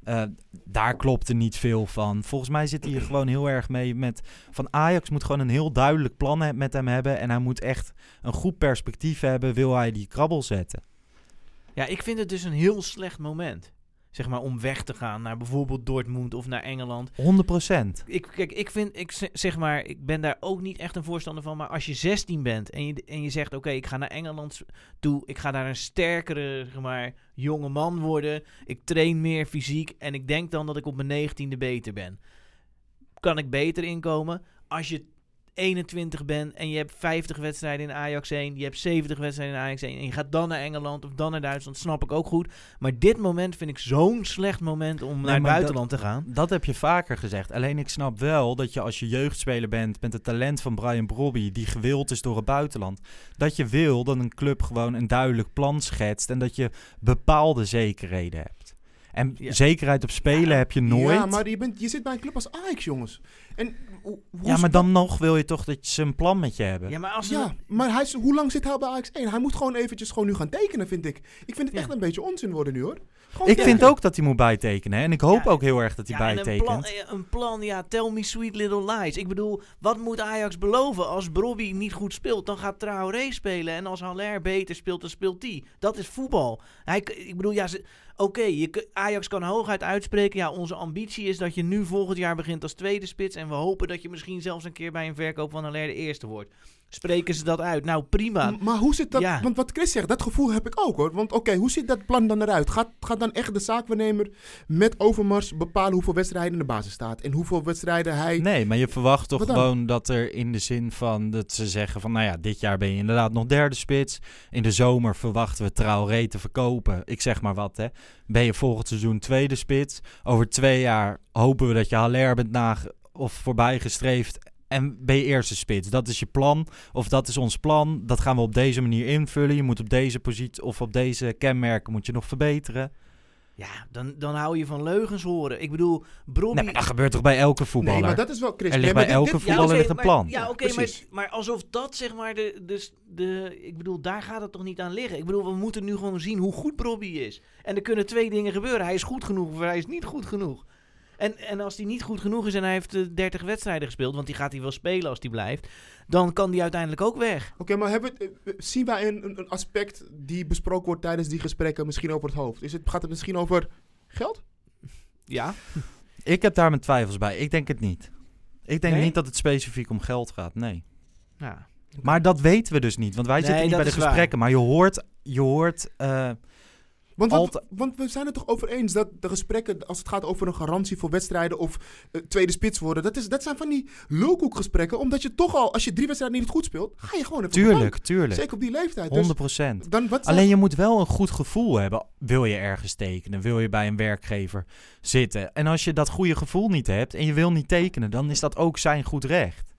eh, daar klopte niet veel van. Volgens mij zit hij gewoon heel erg mee met van Ajax moet gewoon een heel duidelijk plan met hem hebben en hij moet echt een goed perspectief hebben. Wil hij die krabbel zetten? Ja, ik vind het dus een heel slecht moment. Zeg maar om weg te gaan naar bijvoorbeeld Dortmund of naar Engeland. 100 procent. Ik, kijk, ik vind, ik ze- zeg maar, ik ben daar ook niet echt een voorstander van. Maar als je 16 bent en je, en je zegt: Oké, ik ga naar Engeland toe. Ik ga daar een sterkere, zeg maar, jonge man worden. Ik train meer fysiek. En ik denk dan dat ik op mijn 19e beter ben. Kan ik beter inkomen? Als je 21 bent en je hebt 50 wedstrijden in Ajax 1, je hebt 70 wedstrijden in Ajax 1 en je gaat dan naar Engeland of dan naar Duitsland, snap ik ook goed. Maar dit moment vind ik zo'n slecht moment om naar het dat- buitenland te gaan. Dat heb je vaker gezegd. Alleen ik snap wel dat je als je jeugdspeler bent met het talent van Brian Brobby, die gewild is door het buitenland, dat je wil dat een club gewoon een duidelijk plan schetst en dat je bepaalde zekerheden hebt. En Ja. zekerheid op spelen heb je nooit. Ja, maar je, bent, je zit bij een club als Ajax, jongens. En, hoe- hoe Ja, maar dan nog wil je toch dat ze een plan met je hebben. Ja, maar als Ja, maar hij is, hoe lang zit hij bij Ajax 1? Hij moet gewoon eventjes gewoon nu gaan tekenen, vind ik. Ik vind het Ja. echt een beetje onzin worden nu, hoor. Gewoon ik tekenen. vind ook dat hij moet bijtekenen. hè. En ik hoop Ja, ook heel erg dat hij Ja, en een plan, bijtekent. eh, een plan, ja, tell me sweet little lies. Ik bedoel, wat moet Ajax beloven? Als Brobby niet goed speelt, dan gaat Traoré spelen. En als Haller beter speelt, dan speelt die. Dat is voetbal. Hij, ik bedoel, ja, ze- oké, Ajax kan hooguit uitspreken. Ja, onze ambitie is dat je nu volgend jaar begint als tweede spits. En we hopen dat je misschien zelfs een keer bij een verkoop van Haller de eerste wordt. Spreken ze dat uit? Nou, prima. M- Maar hoe zit dat? Ja. Want wat Chris zegt, dat gevoel heb ik ook hoor. Want oké, hoe ziet dat plan dan eruit? Gaat, gaat dan echt de zaakwaarnemer met Overmars bepalen hoeveel wedstrijden in de basis staat? En hoeveel wedstrijden hij... Nee, maar je verwacht toch gewoon dat er in de zin van dat ze zeggen van nou ja, dit jaar ben je inderdaad nog derde spits. In de zomer verwachten we Traoré te verkopen. Ik zeg maar wat hè. Ben je volgend seizoen tweede spits. Over twee jaar hopen we dat je Haller bent nage of voorbij gestreefd. En ben je eerste spits. Dat is je plan. Of dat is ons plan. Dat gaan we op deze manier invullen. Je moet op deze positie of op deze kenmerken moet je nog verbeteren. Ja, dan, dan hou je van leugens horen. Ik bedoel, Brobby... Nee, maar dat gebeurt toch bij elke voetballer? Nee, maar dat is wel Chris. Er ligt Nee, bij dit- elke dit- voetballer oké, ligt een maar- plan. Ja, Ja, oké, maar, maar alsof dat zeg maar de, de, de... Ik bedoel, daar gaat het toch niet aan liggen? Ik bedoel, we moeten nu gewoon zien hoe goed Brobby is. En er kunnen twee dingen gebeuren. Hij is goed genoeg of hij is niet goed genoeg. En, en als hij niet goed genoeg is en hij heeft eh, 30 wedstrijden gespeeld... want die gaat hij wel spelen als hij blijft... dan kan die uiteindelijk ook weg. Oké, maar hebben we, het- eh, zien wij een, een, aspect die besproken wordt tijdens die gesprekken misschien over het hoofd? Is het, gaat het misschien over geld? Ja. Ik heb daar mijn twijfels bij. Ik denk het niet. Ik denk Nee? niet dat het specifiek om geld gaat. Nee. ja. Maar dat weten we dus niet. Want wij Nee, zitten niet bij de gesprekken. Maar je hoort, je hoort eh, Want, wat- want we zijn het toch over eens dat de gesprekken, als het gaat over een garantie voor wedstrijden of eh, tweede spits worden, dat, is, dat zijn van die lulkoekgesprekken. Omdat je toch al, als je drie wedstrijden niet goed speelt, ga je gewoon even tuurlijk, tuurlijk. Zeker op die leeftijd. 100 Dus dan, wat Alleen je moet wel een goed gevoel hebben. Wil je ergens tekenen? Wil je bij een werkgever zitten? En als je dat goede gevoel niet hebt en je wil niet tekenen, dan is dat ook zijn goed recht.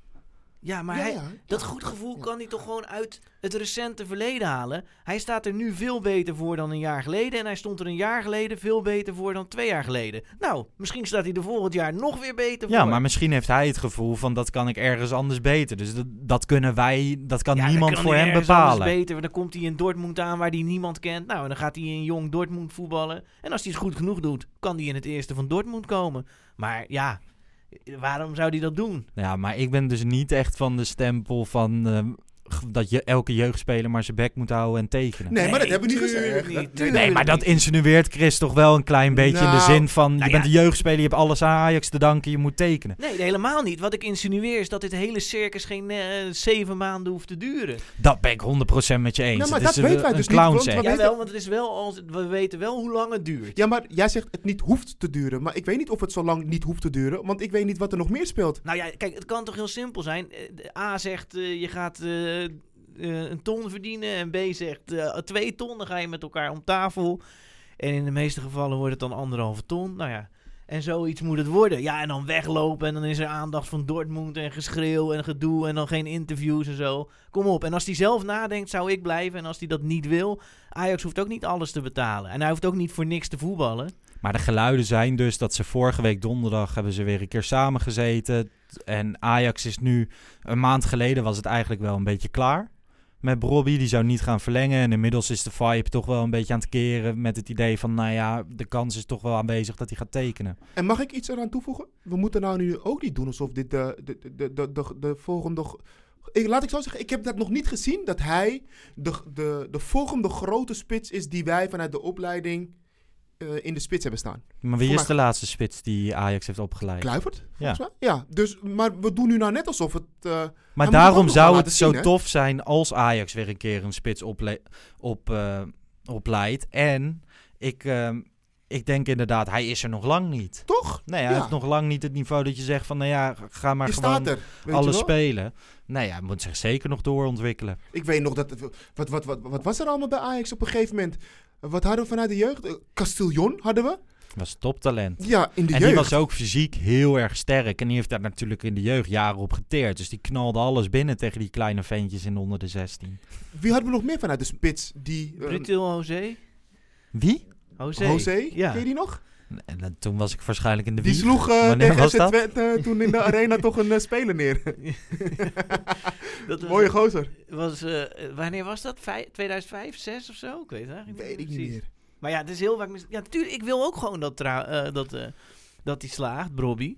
Ja, maar Ja, hij, ja. dat Ja, goed gevoel ja. kan hij toch gewoon uit het recente verleden halen. Hij staat er nu veel beter voor dan een jaar geleden. En hij stond er een jaar geleden veel beter voor dan twee jaar geleden. Nou, misschien staat hij er volgend jaar nog weer beter voor. Ja, maar misschien heeft hij het gevoel van dat kan ik ergens anders beter. Dus dat, dat kunnen wij, dat kan niemand kan voor hij hem ergens anders bepalen. Beter, want dan komt hij in Dortmund aan waar hij niemand kent. Nou, en dan gaat hij in jong Dortmund voetballen. En als hij het goed genoeg doet, kan hij in het eerste van Dortmund komen. Maar ja, waarom zou hij dat doen? Ja, maar ik ben dus niet echt van de stempel van ehm, dat je elke jeugdspeler maar zijn bek moet houden en tekenen. Nee, maar dat hebben we niet gezegd. niet, Nee, maar dat insinueert Chris toch wel een klein beetje in de Nou, zin van... je nou bent ja. een jeugdspeler, je hebt alles aan Ajax te danken, je moet tekenen. Nee, helemaal niet. Wat ik insinueer is dat dit hele circus geen eh, zeven maanden hoeft te duren. Dat ben ik 100% met je eens. Nou, maar dat een- weten wij een dus niet, want we- Jawel, want het is wel als, we weten wel hoe lang het duurt. Ja, maar jij zegt het niet hoeft te duren. Maar ik weet niet of het zo lang niet hoeft te duren. Want ik weet niet wat er nog meer speelt. Nou ja, kijk, het kan toch heel simpel zijn. Eh, A zegt eh, je gaat eh, eh, een ton verdienen en B zegt eh, twee ton. Dan ga je met elkaar om tafel. En in de meeste gevallen wordt het dan anderhalve ton. Nou ja, en zoiets moet het worden. Ja, en dan weglopen en dan is er aandacht van Dortmund en geschreeuw en gedoe en dan geen interviews en zo. Kom op. En als hij zelf nadenkt, zou ik blijven. En als hij dat niet wil, Ajax hoeft ook niet alles te betalen. En hij hoeft ook niet voor niks te voetballen. Maar de geluiden zijn dus dat ze vorige week donderdag hebben ze weer een keer samengezeten. En Ajax is nu, een maand geleden was het eigenlijk wel een beetje klaar. Met Bobby, die zou niet gaan verlengen. En inmiddels is de vibe toch wel een beetje aan het keren met het idee van, nou ja, de kans is toch wel aanwezig dat hij gaat tekenen. En mag ik iets eraan toevoegen? We moeten nou nu ook niet doen alsof dit de, de, de, de, de, de volgende... Ik, laat ik zo zeggen, ik heb dat nog niet gezien dat hij de, de, de volgende grote spits is die wij vanuit de opleiding eh, in de spits hebben staan. Maar wie is de laatste spits die Ajax heeft opgeleid? Kluivert, Ja. mij. Ja, dus, maar we doen nu nou net alsof het... eh, Maar het daarom zou het zo hè? tof zijn als Ajax weer een keer een spits op, eh, opleidt. En ik, ehm, ik denk inderdaad, hij is er nog lang niet. toch? Nee, hij Ja. heeft nog lang niet het niveau dat je zegt van, nou ja, ga maar je gewoon staat er, alles spelen. Nee, ja, hij moet zich zeker nog doorontwikkelen. Ik weet nog dat... Wat, wat, wat, wat was er allemaal bij Ajax op een gegeven moment? Wat hadden we vanuit de jeugd? Eh, Castillon hadden we. Was toptalent. Ja, in de en jeugd. die was ook fysiek heel erg sterk. En die heeft daar natuurlijk in de jeugd jaren op geteerd. Dus die knalde alles binnen tegen die kleine ventjes in de onder de 16. Wie hadden we nog meer vanuit de spits? Die... Brutil José? Wie? José? José, Ja. ken je die nog? En dan- toen was ik waarschijnlijk in de Die sloeg eh, tegen FC? Twente eh, toen in de arena toch een eh, speler neer. Dat was, Mooie gozer. was, eh, wanneer was dat? Vij- 2005, 6 of zo? Ik weet het eigenlijk Weet ik niet meer. Maar ja, het is heel vaak... Ja, natuurlijk, ik wil ook gewoon dat, eh, dat, eh, dat hij slaagt, Brobby.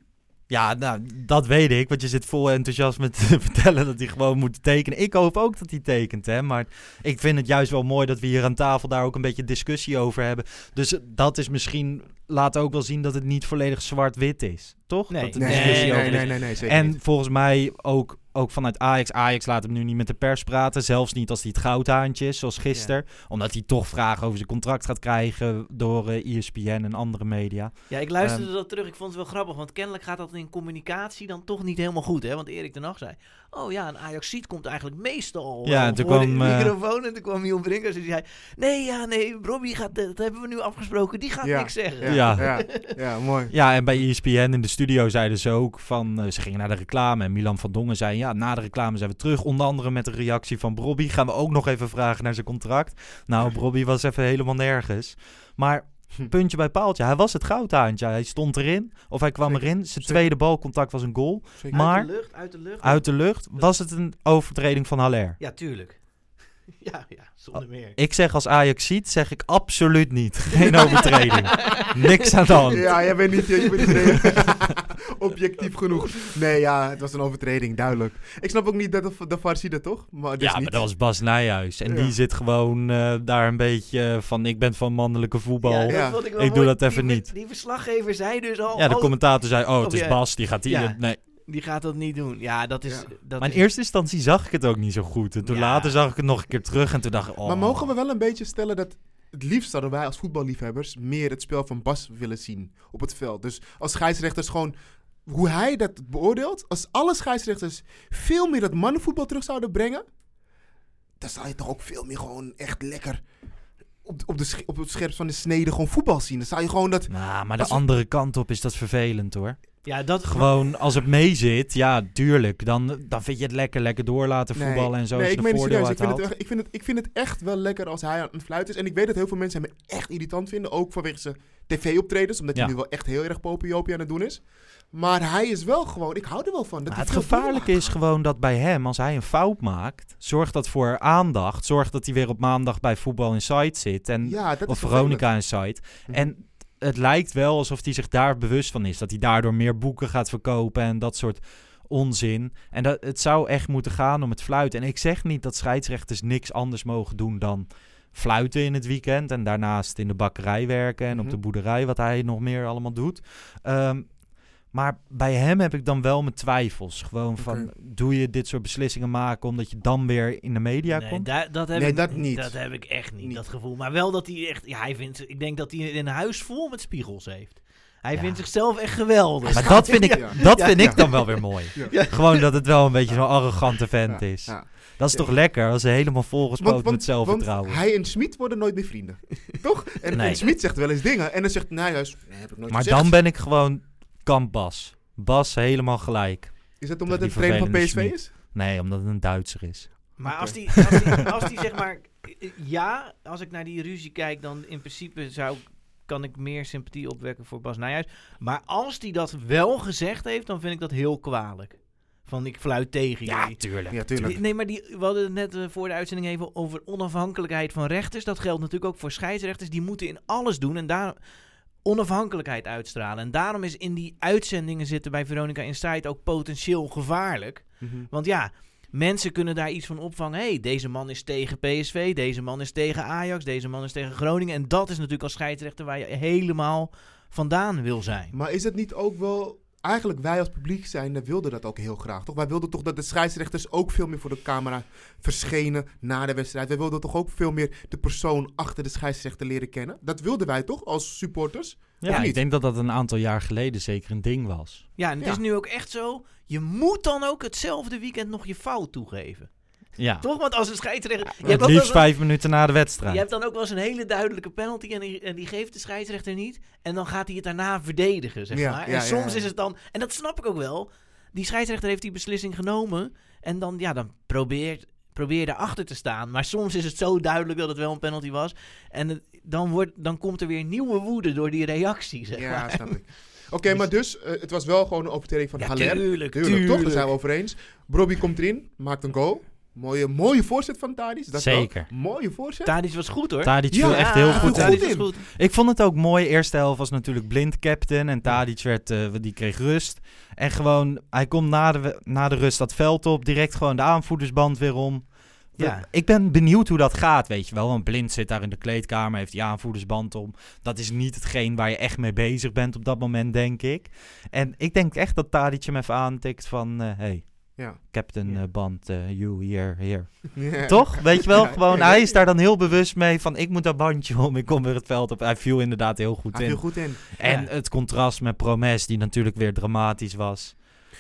Ja, nou, dat weet ik. Want je zit vol enthousiasme te vertellen dat hij gewoon moet tekenen. Ik hoop ook dat hij tekent, hè. Maar ik vind het juist wel mooi dat we hier aan tafel daar ook een beetje discussie over hebben. Dus dat is misschien... Laat ook wel zien dat het niet volledig zwart-wit is. Toch? Nee. dat Nee, nee, nee, nee, zeker En volgens mij ook, ook vanuit Ajax. Ajax laat hem nu niet met de pers praten. Zelfs niet als hij het goudhaantje is, zoals gisteren. Omdat hij toch vragen over zijn contract gaat krijgen door eh ESPN en andere media. Ja, ik luisterde Ehm. dat terug. Ik vond het wel grappig, want kennelijk gaat dat in communicatie dan toch niet helemaal goed, hè? Want Erik ten Hag zei, oh ja, een Ajaxiet komt eigenlijk meestal Ja, wel en toen kwam, de eh, microfoon en toen kwam Miel Brinkers en die zei, nee, ja, nee, Robbie gaat, eh, dat hebben we nu afgesproken, die gaat Ja, niks zeggen. Ja, Ja. ja. ja, mooi. Ja, en bij ESPN in de studio zeiden ze ook van... eh, ze gingen naar de reclame en Milan van Dongen zei... ja, na de reclame zijn we terug. Onder andere met de reactie van Brobby. Gaan we ook nog even vragen naar zijn contract. Nou, Brobby was even helemaal nergens. Maar Hm. puntje bij paaltje. Hij was het goudhaantje. Hij stond erin. Of hij kwam Zeker, erin. Zijn zeker. tweede balcontact was een goal. Zeker. Maar- Uit de lucht, uit de lucht. Uit de lucht was het een overtreding van Haller. Ja, tuurlijk. ja, ja, zonder meer. Ik zeg als Ajax ziet, zeg ik absoluut niet. Geen overtreding. Niks aan de hand. Ja, jij bent niet, je bent niet objectief genoeg. Nee, ja, het was een overtreding, duidelijk. Ik snap ook niet dat de, de VAR ziet het, toch? Maar dus ja, niet. maar dat was Bas Nijhuis. En Ja. die zit gewoon eh, daar een beetje van... ik ben van mannelijke voetbal. Ja, Ja, Ja. Ik doe dat even Die- niet. Die verslaggever zei dus al, de oh, commentator zei... oh, het Oh, is ja. Bas, die gaat hier... Ja. Nee. die gaat dat niet doen. Ja, dat is... Ja. Dat Maar in is- eerste instantie zag ik het ook niet zo goed. En toen Ja. later zag ik het nog een keer terug. En toen dacht ik... Oh. Maar mogen we wel een beetje stellen dat het liefst zouden wij als voetballiefhebbers meer het spel van Bas willen zien op het veld. Dus als scheidsrechters gewoon hoe hij dat beoordeelt, als alle scheidsrechters veel meer dat mannenvoetbal terug zouden brengen, dan zou je toch ook veel meer gewoon echt lekker op, op, de, op het scherp van de snede gewoon voetbal zien. Dan zou je gewoon dat... Nou, maar de we- andere kant op is dat vervelend hoor. Ja, dat Gewoon, als het mee zit, ja, tuurlijk. Dan, dan vind je het lekker, lekker door laten Nee. voetballen en zo. Nee, ik meen het voordeel serieus. Ik uit vind het, haalt. ik, vind het, ik vind het echt wel lekker als hij aan het fluiten is. En ik weet dat heel veel mensen hem echt irritant vinden. Ook vanwege zijn tv-optredens. Omdat hij nu wel echt heel erg popiopie aan het doen is. Maar hij is wel gewoon... Ik hou er wel van. Dat het gevaarlijke is gewoon dat bij hem, als hij een fout maakt, zorgt dat voor aandacht. Zorgt dat hij weer op maandag bij Voetbal Insight zit. En, Ja, dat of. Veronica Insight. Mhm. En het lijkt wel alsof hij zich daar bewust van is. Dat hij daardoor meer boeken gaat verkopen en dat soort onzin. En dat, het zou echt moeten gaan om het fluiten. En ik zeg niet dat scheidsrechters niks anders mogen doen dan fluiten in het weekend. En daarnaast in de bakkerij werken en op Mhm. de boerderij, wat hij nog meer allemaal doet. Ehm, maar bij hem heb ik dan wel mijn twijfels. Gewoon van, doe je dit soort beslissingen maken omdat je dan weer in de media nee, komt? daar- dat heb Nee, ik, dat niet. Dat heb ik echt niet, Niet. dat gevoel. Maar wel dat hij echt... Ja, hij vindt, ik denk dat hij een huis vol met spiegels heeft. Hij Ja. vindt zichzelf echt geweldig. Maar dat vind ik, Ja. dat Ja. vind ik dan wel weer mooi. Ja. Gewoon dat het wel een beetje zo'n arrogante vent Ja, is. ja. Dat is Ja. toch lekker als ze helemaal volgespoten met zelfvertrouwen. want hij en Smit worden nooit meer vrienden. Toch? En, Nee. en Smit zegt wel eens dingen. En dan zegt Nijhuis... Nee, heb ik nooit maar gezegd. dan ben ik gewoon kamp Bas. Bas helemaal gelijk. Is dat omdat het trainer van PSV Schmid. is? Nee, omdat het een Duitser is. Maar als die, als, die, als die zeg maar... Ja, als ik naar die ruzie kijk, dan in principe zou, kan ik meer sympathie opwekken voor Bas Nijhuis. Maar als die dat wel gezegd heeft, dan vind ik dat heel kwalijk. Van ik fluit tegen jullie. tuurlijk. Ja, tuurlijk. Nee, maar die, we hadden het net eh, voor de uitzending even over onafhankelijkheid van rechters. Dat geldt natuurlijk ook voor scheidsrechters. Die moeten in alles doen en daar onafhankelijkheid uitstralen. En daarom is in die uitzendingen zitten bij Veronica Insight ook potentieel gevaarlijk. Mhm. Want ja, mensen kunnen daar iets van opvangen. hey, deze man is tegen PSV, deze man is tegen Ajax, deze man is tegen Groningen. En dat is natuurlijk als scheidsrechter waar je helemaal vandaan wil zijn. Maar is het niet ook wel... Eigenlijk wij als publiek zijn wilden dat ook heel graag, toch? Wij wilden toch dat de scheidsrechters ook veel meer voor de camera verschenen na de wedstrijd. Wij wilden toch ook veel meer de persoon achter de scheidsrechter leren kennen. Dat wilden wij toch als supporters? Ja, ik denk dat dat een aantal jaar geleden zeker een ding was. Ja, en het Ja. is nu ook echt zo. Je moet dan ook hetzelfde weekend nog je fout toegeven. Ja, Toch? Want als een scheidsrechter... Je hebt, ook liefst eens- vijf minuten na de wedstrijd. je hebt dan ook wel eens een hele duidelijke penalty en die, en die geeft de scheidsrechter niet. En dan gaat hij het daarna verdedigen, zeg Ja, maar. ja, en soms ja, ja. is het dan... En dat snap ik ook wel. Die scheidsrechter heeft die beslissing genomen. En dan, ja, dan probeert, probeer je erachter te staan. Maar soms is het zo duidelijk dat het wel een penalty was. En het- dan, wordt, dan komt er weer nieuwe woede door die reactie, zeg Ja, maar. snap ik. Oké, maar dus, eh, het was wel gewoon een overtreding van Ja, Haller. tuurlijk, Tuurlijk, toch? Daar zijn we over eens. Brobby komt erin, maakt een goal. Mooie, mooie voorzet van Tadis. Dat wel. Zeker. Mooie voorzet. Tadic was goed, hoor. Tadic Ja, viel echt heel ja, goed goed in. Tadic goed. Ik vond het ook mooi. Eerste helft was natuurlijk blind captain. En Tadic werd, eh, die kreeg rust. En gewoon, hij komt na de, na de rust dat veld op. Direct gewoon de aanvoerdersband weer om. Ja. Ik ben benieuwd hoe dat gaat, weet je wel. Want Blind zit daar in de kleedkamer, heeft die aanvoerdersband om. Dat is niet hetgeen waar je echt mee bezig bent op dat moment, denk ik. En ik denk echt dat Tadic hem even aantikt van... eh hey, Ja. captain Ja. eh, band, eh, you, here, here. Ja. Toch? Weet je wel? Ja, Gewoon, ja, hij is daar dan heel bewust mee van... ik moet dat bandje om, ik kom weer het veld op. Hij viel inderdaad heel goed Hij in. viel goed in. En Ja. het contrast met Promes, die natuurlijk weer dramatisch was.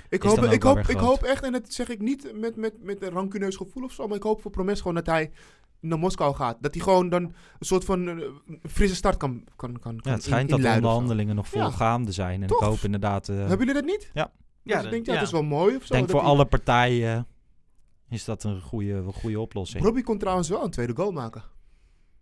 Ik hoop, ik, hoop, ik hoop echt, en dat zeg ik niet met, met, met een rancuneus gevoel of zo, maar ik hoop voor Promes gewoon dat hij naar Moskou gaat. Dat hij gewoon dan een soort van eh, frisse start kan, kan, kan, Ja, het schijnt in- dat de onderhandelingen nog Ja. volgaande zijn. En Toch? ik hoop inderdaad... eh, Hebben jullie dat niet? Ja. Ja, dus dat- ik denk, ja, ja. dat is wel mooi of Ik zo. denk voor alle partijen is dat een goede, een goede oplossing. Robbie kon trouwens wel een tweede goal maken.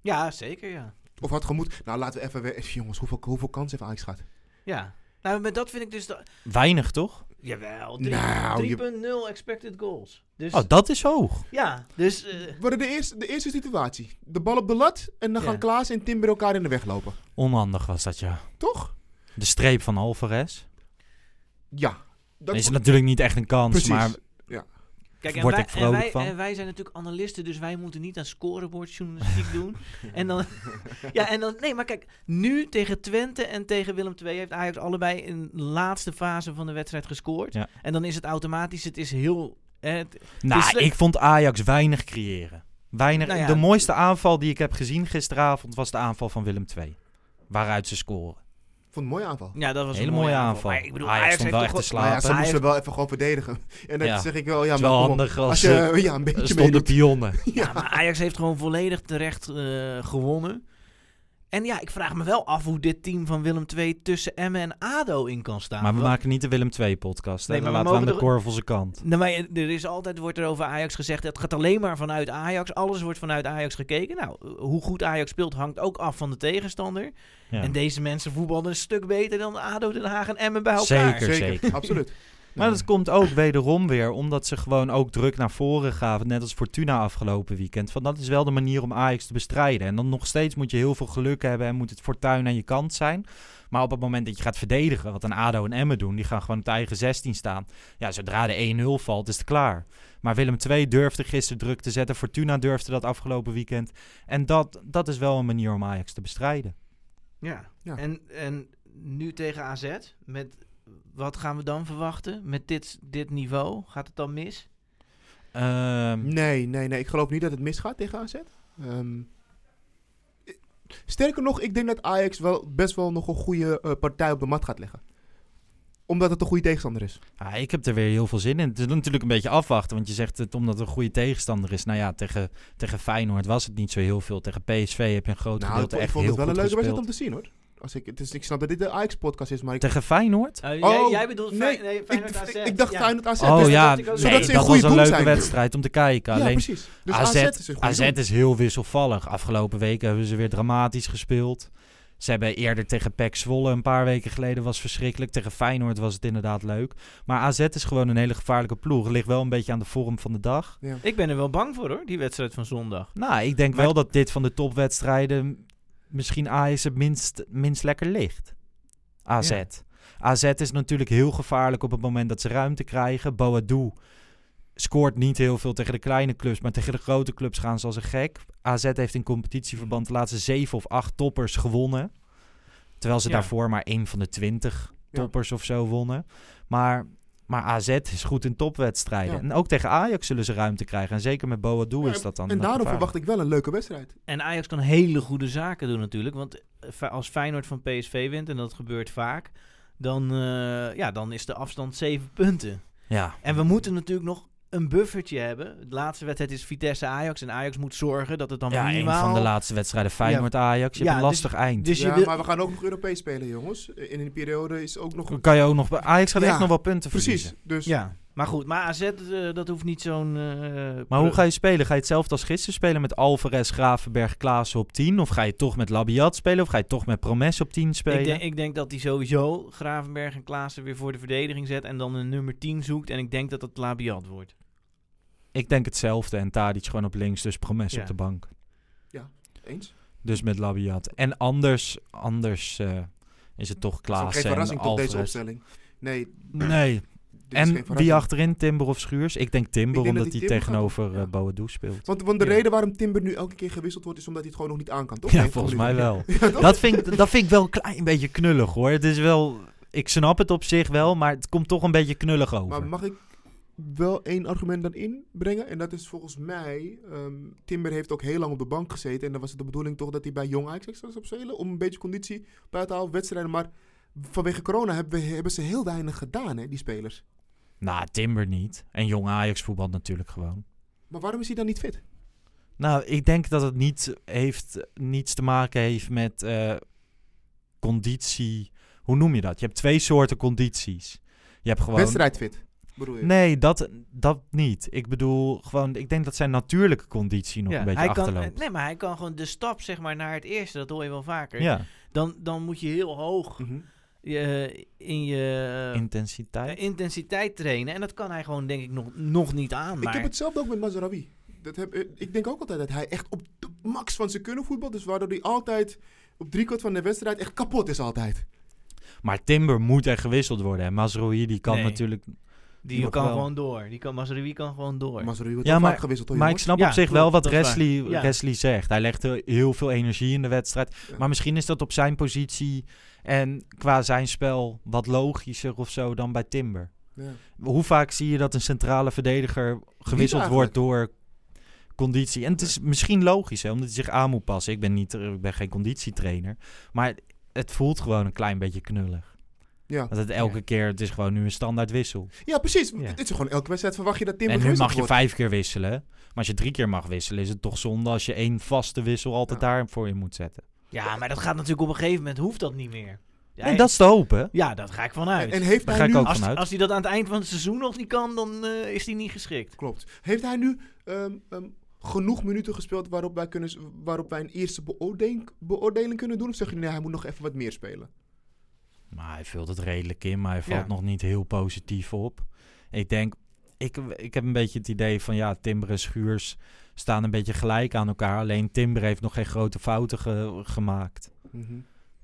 Ja, zeker, ja. Of had gemoed. Nou, laten we even weer... even, Jongens, hoeveel, hoeveel kansen heeft Ajax gehad? Ja. Nou, met dat vind ik dus... Da- Weinig, toch? Jawel, drie- Nou, je- 3.0 expected goals. Dus, Oh, dat is hoog. ja, dus... eh, We hadden de eerste, de eerste situatie. De bal op de lat en dan Ja. gaan Klaas en Timber elkaar in de weg lopen. Onhandig was dat, ja. Toch? De streep van Alvarez. Ja. Dat is natuurlijk niet echt een kans, Precies. maar Kijk, en Word wij, ik vrolijk en, wij, van. en wij zijn natuurlijk analisten, dus wij moeten niet aan scorebordjournalistiek doen. En dan, ja, en dan, nee, maar kijk, nu tegen Twente en tegen Willem II heeft Ajax allebei in de laatste fase van de wedstrijd gescoord. Ja. En dan is het automatisch, het is heel... eh, het- nou, ik vond Ajax weinig creëren. Weinig, Nou ja. De mooiste aanval die ik heb gezien gisteravond was de aanval van Willem II. Waaruit ze scoren. Ik vond het een mooie aanval. ja, dat was Hele een mooie aanval. Maar ik bedoel, Ajax Ajax, stond heeft wel echt te ja, slapen. ze Ajax- moesten wel even gewoon verdedigen. En dan Ja. zeg ik wel, ja, maar wel handig als, Als je ja, een beetje stonden pionnen. Ja, maar Ajax heeft gewoon volledig terecht eh, gewonnen. En ja, ik vraag me wel af hoe dit team van Willem II tussen Emmen en ADO in kan staan. Maar we Want- maken niet de Willem II-podcast. Nee, Nee, maar we laten we aan de korvelse kant. Nou, maar er is altijd, wordt er over Ajax gezegd, het gaat alleen maar vanuit Ajax. Alles wordt vanuit Ajax gekeken. Nou, hoe goed Ajax speelt hangt ook af van de tegenstander. Ja. En deze mensen voetballen een stuk beter dan ADO, Den Haag en Emmen bij elkaar. Zeker, zeker. Absoluut. Maar dat komt ook wederom weer omdat ze gewoon ook druk naar voren gaven. Net als Fortuna afgelopen weekend. Van dat is wel de manier om Ajax te bestrijden. En dan nog steeds moet je heel veel geluk hebben en moet het fortuin aan je kant zijn. Maar op het moment dat je gaat verdedigen, wat een ADO en Emmen doen, die gaan gewoon op de eigen 16 staan. Ja, zodra de 1-0 valt, is het klaar. Maar Willem II durfde gisteren druk te zetten. Fortuna durfde dat afgelopen weekend. En dat, dat is wel een manier om Ajax te bestrijden. Ja. Ja. En, en nu tegen AZ, met, wat gaan we dan verwachten? Met dit, dit niveau, gaat het dan mis? Ehm, Nee, nee, nee. Ik geloof niet dat het misgaat tegen AZ. Ehm, sterker nog, ik denk dat Ajax wel best wel nog een goede eh, partij op de mat gaat leggen. Omdat het een goede tegenstander is. Ja, ik heb er weer heel veel zin in. Het is natuurlijk een beetje afwachten, want je zegt het omdat het een goede tegenstander is. Nou ja, tegen, tegen Feyenoord was het niet zo heel veel. Tegen PSV heb je een groot Nou, ik, gedeelte ik echt vond heel het wel een leuke wedstrijd om te zien hoor. Als ik, het is, ik snap dat dit de Ajax-podcast is, maar ik... Tegen Feyenoord? Uh, Oh, jij, jij bedoelt nee, Fey- nee, ik, Feyenoord AZ. ik, ik dacht ja. Feyenoord AZ. Oh dus- ja, ik ook. nee, Zodat ze in dat goede was een leuke zijn. wedstrijd om te kijken. Ja, Alleen precies. Dus AZ, AZ, is een goede AZ doen. is heel wisselvallig. Afgelopen weken hebben ze weer dramatisch gespeeld. Ze hebben eerder tegen PEC Zwolle een paar weken geleden was verschrikkelijk. Tegen Feyenoord was het inderdaad leuk. Maar AZ is gewoon een hele gevaarlijke ploeg. Ligt wel een beetje aan de vorm van de dag. Ja. Ik ben er wel bang voor hoor, die wedstrijd van zondag. Nou, ik denk Maar- wel dat dit van de topwedstrijden misschien Ajax het minst, minst lekker ligt. AZ. Ja. AZ is natuurlijk heel gevaarlijk op het moment dat ze ruimte krijgen. Boadu scoort niet heel veel tegen de kleine clubs, maar tegen de grote clubs gaan ze als een gek. AZ heeft in competitieverband de laatste zeven of acht toppers gewonnen. Terwijl ze Ja. daarvoor maar één van de twintig Ja. toppers of zo wonnen. Maar, maar AZ is goed in topwedstrijden. Ja. En ook tegen Ajax zullen ze ruimte krijgen. En zeker met Boadu Ja, is dat dan En daarom verwacht ik wel een leuke wedstrijd. En Ajax kan hele goede zaken doen natuurlijk. Want eh, als Feyenoord van PSV wint, en dat gebeurt vaak, dan, eh, ja, dan is de afstand 7 punten. Ja. En we moeten natuurlijk nog een buffertje hebben. De laatste wedstrijd is Vitesse-Ajax. En Ajax moet zorgen dat het dan Ja, een minimaal... van de laatste wedstrijden Feyenoord-Ajax. Je Ja, hebt een dus- lastig eind. Dus ja, wil- maar we gaan ook nog Europees spelen, jongens. In die periode is ook nog... Dan kan je ook nog... bij- Ajax gaat Ja, echt nog wel punten Precies. verliezen. Dus Ja, maar goed. Maar AZ, eh, dat hoeft niet zo'n... eh, Maar hoe ga je spelen? Ga je hetzelfde als gisteren spelen met Alvarez, Gravenberg, Klaassen op 10? Of ga je toch met Labiat spelen? Of ga je toch met Promes op 10 spelen? Ik denk, ik denk dat hij sowieso Gravenberg en Klaassen weer voor de verdediging zet. En dan een nummer 10 zoekt. En ik denk dat het Labiat wordt. Ik denk hetzelfde. En Tadic gewoon op links, dus Promes Ja. op de bank. eens. Dus met Labiat. En anders, anders eh, is het toch Dat is ook geen Klaassen en verrassing tot deze Alvarez. opstelling. Nee, Nee. En wie achterin? Timber of Schuurs? Ik denk Timber, Ik denk omdat dat hij tegenover gaat eh. Boadu speelt. Want, want de Ja. reden waarom Timber nu elke keer gewisseld wordt, is omdat hij het gewoon nog niet aan kan, toch? Ja, Nee, volgens mij wel. Ja? Dat vind, ik, dat vind ik wel een klein beetje knullig hoor. Het is wel, ik snap het op zich wel, maar het komt toch een beetje knullig over. Maar mag ik wel één argument dan inbrengen? En dat is volgens mij, ehm, Timber heeft ook heel lang op de bank gezeten. En dan was het de bedoeling toch dat hij bij Jong Ajax extra zou spelen. Om een beetje conditie bij te halen, wedstrijden. Maar vanwege corona hebben, hebben ze heel weinig gedaan, hè, die spelers. Nou, Timber niet. En jong Ajax voetbalt natuurlijk gewoon. Maar waarom is hij dan niet fit? Nou, ik denk dat het niet heeft, niets te maken heeft met eh, conditie. Hoe noem je dat? Je hebt twee soorten condities. Je hebt gewoon. Wedstrijdfit, bedoel je? Nee, dat, dat niet. Ik bedoel gewoon, ik denk dat zijn natuurlijke conditie nog Ja, een beetje hij kan, achterloopt. nee, maar hij kan gewoon de stap zeg maar, naar het eerste. Dat hoor je wel vaker. ja, Dan, dan moet je heel hoog Mhm. Eh, in je intensiteit. eh, intensiteit trainen. En dat kan hij gewoon denk ik nog, nog niet aan. Ik Maar heb hetzelfde ook met Mazarawi. Dat heb, eh, ik denk ook altijd dat hij echt op de max van zijn kunnen voetbalt. Dus waardoor hij altijd op driekwart van de wedstrijd echt kapot is altijd. Maar Timber moet er gewisseld worden. En Mazraoui die kan Nee. natuurlijk... die kan wel. gewoon door. Die kan, Mazraoui kan gewoon door. Wordt Ja, maar- vaak gewisseld hoor, Maar ik snap Ja, op zich klopt, wel wat. Wesley, Ja. Wesley zegt. Hij legt heel veel energie in de wedstrijd. Ja. Maar misschien is dat op zijn positie en qua zijn spel wat logischer of zo dan bij Timber. Ja. Hoe vaak zie je dat een centrale verdediger gewisseld wordt door conditie? En het is misschien logisch, hè, omdat hij zich aan moet passen. Ik ben, niet, ik ben geen conditietrainer. Maar het voelt gewoon een klein beetje knullig. Ja. Dat het elke Ja. keer, het is gewoon nu een standaard wissel. ja, precies. Ja. Dit is gewoon elke wedstrijd verwacht je dat Timber en nu mag je wordt. vijf keer wisselen. Maar als je drie keer mag wisselen, is het toch zonde als je één vaste wissel altijd Ja. daar voor je moet zetten. Ja, maar dat gaat natuurlijk op een gegeven moment, hoeft dat niet meer. Ja, En dat is te hopen. ja, dat ga ik vanuit. En heeft Daar hij ga ik nu... ook als, vanuit. als hij dat aan het eind van het seizoen nog niet kan, dan eh, is hij niet geschikt. Klopt. Heeft hij nu ehm, ehm, genoeg minuten gespeeld waarop wij, kunnen, waarop wij een eerste beoordeling, beoordeling kunnen doen? Of zeg je nee, hij moet nog even wat meer spelen? Maar hij vult het redelijk in, maar hij valt Ja. nog niet heel positief op. Ik denk, ik, ik heb een beetje het idee van ja, Timber en Schuurs staan een beetje gelijk aan elkaar. Alleen Timber heeft nog geen grote fouten ge- gemaakt.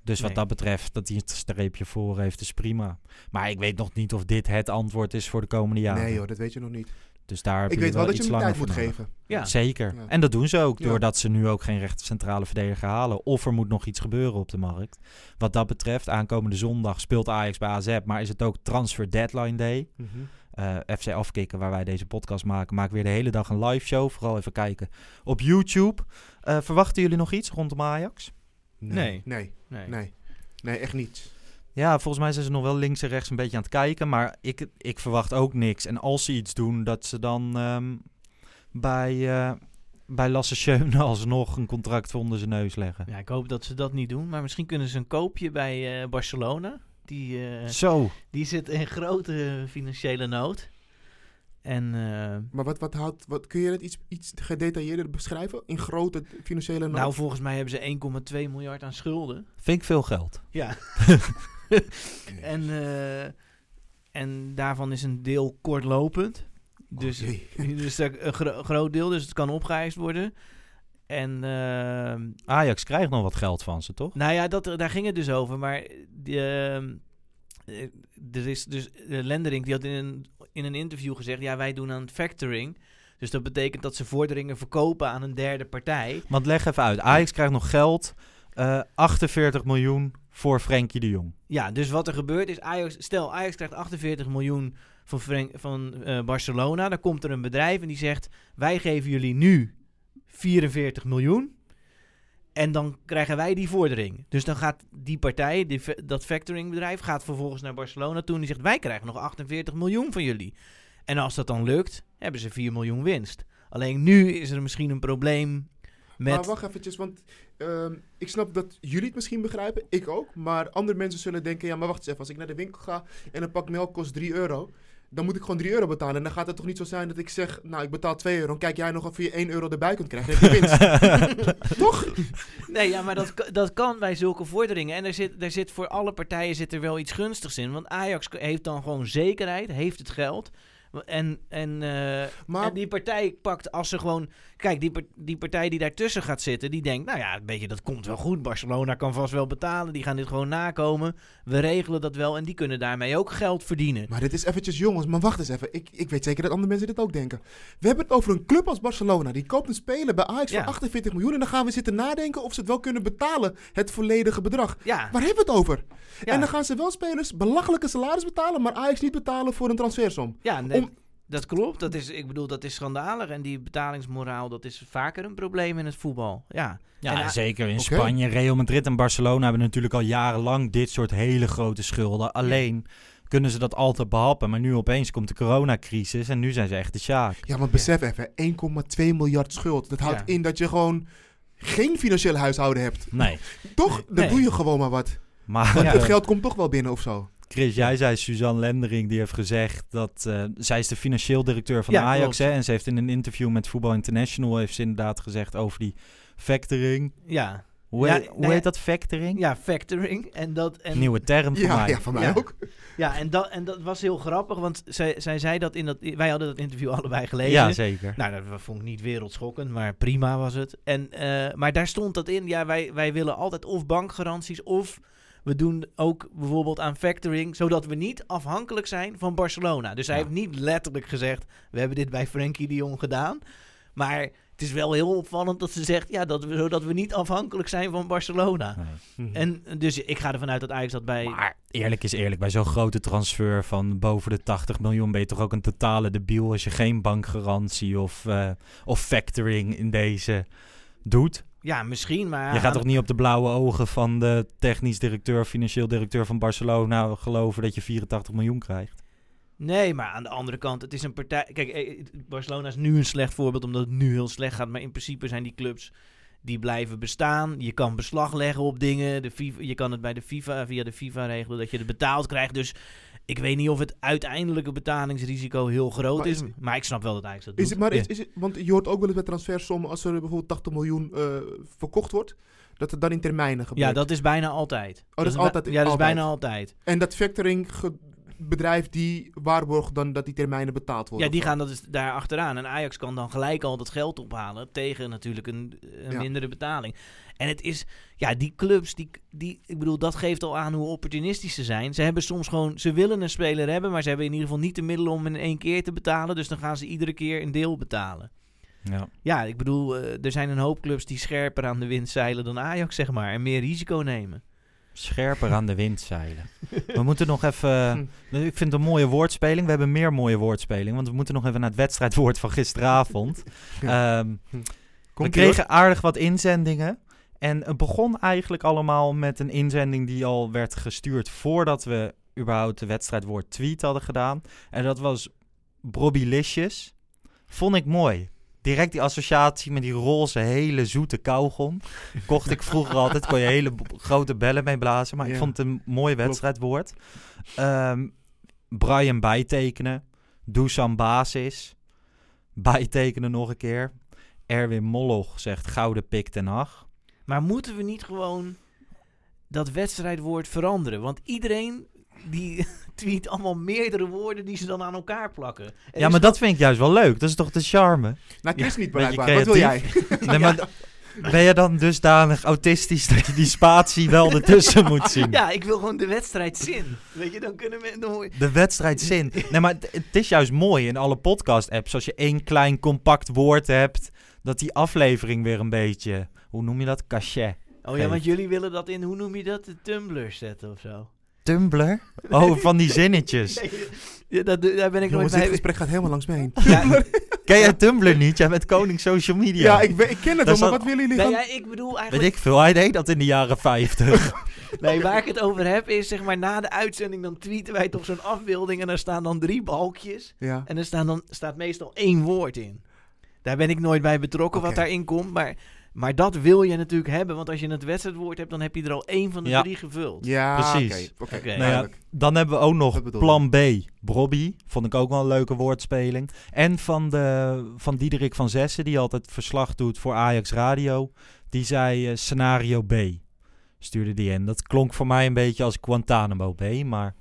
Dus wat Nee. dat betreft, dat hij het streepje voor heeft, is prima. Maar ik weet nog niet of dit het antwoord is voor de komende jaren. Nee joh, dat weet je nog niet. Dus daar heb Ik je weet wel dat je iets hem langer tijd moet nodig. geven. Ja, Zeker. Ja. En dat doen ze ook, Ja. doordat ze nu ook geen recht centrale verdediger halen. Of er moet nog iets gebeuren op de markt. Wat dat betreft, aankomende zondag speelt Ajax bij AZ, maar is het ook transfer deadline day. Eh, FC Afkikken, waar wij deze podcast maken, maken weer de hele dag een live show. Vooral even kijken op YouTube. Eh, verwachten jullie nog iets rondom Ajax? Nee. Nee, nee. nee. Nee, echt niet. Ja, volgens mij zijn ze nog wel links en rechts een beetje aan het kijken. Maar ik, ik verwacht ook niks. En als ze iets doen, dat ze dan ehm, bij, eh, bij Lasse Schöne alsnog een contract voor onder zijn neus leggen. Ja, ik hoop dat ze dat niet doen. Maar misschien kunnen ze een koopje bij eh, Barcelona. Die, eh, Zo. die zit in grote financiële nood. En Maar wat, wat houdt, wat, kun je het iets, iets gedetailleerder beschrijven? In grote financiële nood? nou, volgens mij hebben ze 1,2 miljard aan schulden. Vind ik veel geld. Ja. en, eh, en daarvan is een deel kortlopend. Dus, Oh, dus een gro- groot deel, dus het kan opgeëist worden. En eh, Ajax krijgt nog wat geld van ze, toch? nou ja, dat, daar ging het dus over. Maar die, ehm, eh, er is dus Lendering die had in een, in een interview gezegd: ja, wij doen aan factoring. Dus dat betekent dat ze vorderingen verkopen aan een derde partij. Want leg even uit. Ajax krijgt nog geld. Eh 48 miljoen voor Frenkie de Jong. Ja, dus wat er gebeurt is, Ajax, stel Ajax krijgt 48 miljoen van, van eh, Barcelona. Dan komt er een bedrijf en die zegt, wij geven jullie nu 44 miljoen. En dan krijgen wij die vordering. Dus dan gaat die partij, die, dat factoringbedrijf, gaat vervolgens naar Barcelona toe. En die zegt, wij krijgen nog 48 miljoen van jullie. En als dat dan lukt, hebben ze 4 miljoen winst. Alleen nu is er misschien een probleem met... Maar wacht eventjes, want ehm, ik snap dat jullie het misschien begrijpen, ik ook. Maar andere mensen zullen denken, ja maar wacht eens even, als ik naar de winkel ga en een pak melk kost 3 euro, dan moet ik gewoon 3 euro betalen. En dan gaat het toch niet zo zijn dat ik zeg, nou ik betaal 2 euro, en kijk jij nog of je 1 euro erbij kunt krijgen, dan heb je winst. toch? Nee, ja, maar dat, dat kan bij zulke vorderingen. En er zit, er zit voor alle partijen zit er wel iets gunstigs in. Want Ajax heeft dan gewoon zekerheid, heeft het geld. En, en, eh, Maar en die partij pakt als ze gewoon... Kijk, die, die partij die daartussen gaat zitten, die denkt... Nou ja, weet je, dat komt wel goed. Barcelona kan vast wel betalen. Die gaan dit gewoon nakomen. We regelen dat wel. En die kunnen daarmee ook geld verdienen. Maar dit is eventjes jongens, maar wacht eens even. Ik, ik weet zeker dat andere mensen dit ook denken. We hebben het over een club als Barcelona. Die koopt een speler bij Ajax Ja. voor 48 miljoen. En dan gaan we zitten nadenken of ze het wel kunnen betalen. Het volledige bedrag. Ja, Waar hebben we het over? ja, En dan gaan ze wel spelers belachelijke salaris betalen, maar Ajax niet betalen voor een transfersom. ja nee, om- dat klopt. Dat is, ik bedoel, dat is schandalig. En die betalingsmoraal, dat is vaker een probleem in het voetbal. Ja, Ja, En, eh, zeker. In. Spanje, Real Madrid en Barcelona hebben natuurlijk al jarenlang dit soort hele grote schulden. Alleen kunnen ze dat altijd behappen. Maar nu opeens komt de coronacrisis en nu zijn ze echt de sjaak. Ja, maar besef even, 1,2 miljard schuld. Dat houdt Ja. in dat je gewoon geen financieel huishouden hebt. Nee. Toch? Dan Nee. doe je gewoon maar wat. Maar Want ja, het geld komt toch wel binnen of zo. Chris, jij zei Suzanne Lendering, die heeft gezegd dat... eh, zij is de financieel directeur van Ja, Ajax. klopt. Hè, en ze heeft in een interview met Voetbal International... heeft ze inderdaad gezegd over die factoring. ja. Hoe, Ja, heet, hoe nee, heet dat, factoring? ja factoring. En dat, en, Nieuwe term voor Ja, mij. ja, voor mij Ja. ook. Ja, en dat, en dat was heel grappig, want zij, zij zei dat in dat... Wij hadden dat interview allebei gelezen. Ja, zeker. Nou, dat vond ik niet wereldschokkend, maar prima was het. En, eh, maar daar stond dat in, ja, wij, wij willen altijd of bankgaranties of we doen ook bijvoorbeeld aan factoring, zodat we niet afhankelijk zijn van Barcelona. Dus hij Ja. heeft niet letterlijk gezegd, we hebben dit bij Frenkie de Jong gedaan. Maar het is wel heel opvallend dat ze zegt, ja, dat we, zodat we niet afhankelijk zijn van Barcelona. Nee. En dus ik ga ervan uit dat Ajax dat bij... Maar eerlijk is eerlijk, bij zo'n grote transfer van boven de 80 miljoen ben je toch ook een totale debiel als je geen bankgarantie of, eh, of factoring in deze doet. Ja, misschien, maar... je gaat toch niet op de blauwe ogen van de technisch directeur, financieel directeur van Barcelona geloven dat je 84 miljoen krijgt? Nee, maar aan de andere kant, het is een partij. Kijk, eh, Barcelona is nu een slecht voorbeeld omdat het nu heel slecht gaat. Maar in principe zijn die clubs die blijven bestaan. Je kan beslag leggen op dingen. De FIFA, je kan het bij de FIFA via de FIFA regelen dat je het betaald krijgt. Dus ik weet niet of het uiteindelijke betalingsrisico heel groot Maar is, is- Maar ik snap wel dat Ajax dat Is doet. het, maar is, is het, want je hoort ook wel eens bij transfersommen, als er bijvoorbeeld 80 miljoen eh, verkocht wordt, dat het dan in termijnen gebeurt. Ja, dat is bijna altijd. dat is bij- altijd- Ja, dat is bijna altijd. En dat factoring ge- bedrijf die waarborgt dan dat die termijnen betaald worden. Ja, die gaan dat is daar achteraan. En Ajax kan dan gelijk al dat geld ophalen tegen natuurlijk een, een Ja. mindere betaling. En het is, ja, die clubs, die, die, ik bedoel, dat geeft al aan hoe opportunistisch ze zijn. Ze hebben soms gewoon, ze willen een speler hebben, maar ze hebben in ieder geval niet de middelen om in één keer te betalen. Dus dan gaan ze iedere keer een deel betalen. Ja. Ja, ik bedoel, eh, er zijn een hoop clubs die scherper aan de wind zeilen dan Ajax, zeg maar. En meer risico nemen. Scherper aan de wind zeilen. We moeten nog even... Hm. Ik vind het een mooie woordspeling. We hebben meer mooie woordspelingen. Want we moeten nog even naar het wedstrijdwoord van gisteravond. Ehm, we kregen aardig wat inzendingen. En het begon eigenlijk allemaal met een inzending die al werd gestuurd voordat we überhaupt de wedstrijdwoord tweet hadden gedaan. En dat was Brobbilicious. Vond ik mooi. Direct die associatie met die roze, hele zoete kauwgom. Kocht ik vroeger altijd. Kon je hele grote bellen mee blazen. Maar ik vond het een mooi wedstrijdwoord. Ehm Brian bijtekenen. Dusan basis. Bijtekenen nog een keer. Erwin Moloch zegt gouden pik ten Hag. Maar moeten we niet gewoon dat wedstrijdwoord veranderen? Want iedereen die tweet allemaal meerdere woorden die ze dan aan elkaar plakken. Ja, is maar dat vind ik juist wel leuk. Dat is toch de charme? Nou, Chris niet beetje blijkbaar. Wat wil jij? creatief. Nee, maar ben je dan dusdanig autistisch dat je die spatie wel ertussen moet zien? Ja, ik wil gewoon de wedstrijdzin. Weet je, dan kunnen we... Dan je- De wedstrijdzin. Nee, maar het- het is juist mooi in alle podcast-apps. Als je één klein compact woord hebt, dat die aflevering weer een beetje, hoe noem je dat? Cachet. Oh ja, want jullie willen dat in, hoe noem je dat? De Tumblr zetten of zo. Tumblr? Oh, van die zinnetjes. Ja, dat, daar ben ik Jongens, dit bij. gesprek gaat helemaal langs me heen. Ja, Ken jij Tumblr niet? Jij bent koning social media. Ja, ik, ik ken het Dat wel, maar wat willen jullie nee, gaan... ja, ik bedoel Weet eigenlijk... ik veel, hij deed dat in de jaren 50. Nee, waar ik het over heb is zeg maar na de uitzending dan tweeten wij toch zo'n afbeelding en er staan dan drie balkjes. Ja. En er staan dan, staat meestal één woord in. Daar ben ik nooit bij betrokken wat Oké. daarin komt. Maar, maar dat wil je natuurlijk hebben. Want als je het wedstrijdwoord hebt, dan heb je er al één van de Ja. drie gevuld. Ja, Precies. oké. Oké, Oké. Nou ja, dan hebben we ook nog plan B, Brobby. Vond ik ook wel een leuke woordspeling. En van, de, van Diederik van Zessen, die altijd verslag doet voor Ajax Radio. Die zei eh, scenario B. Stuurde die in. Dat klonk voor mij een beetje als Guantanamo B, maar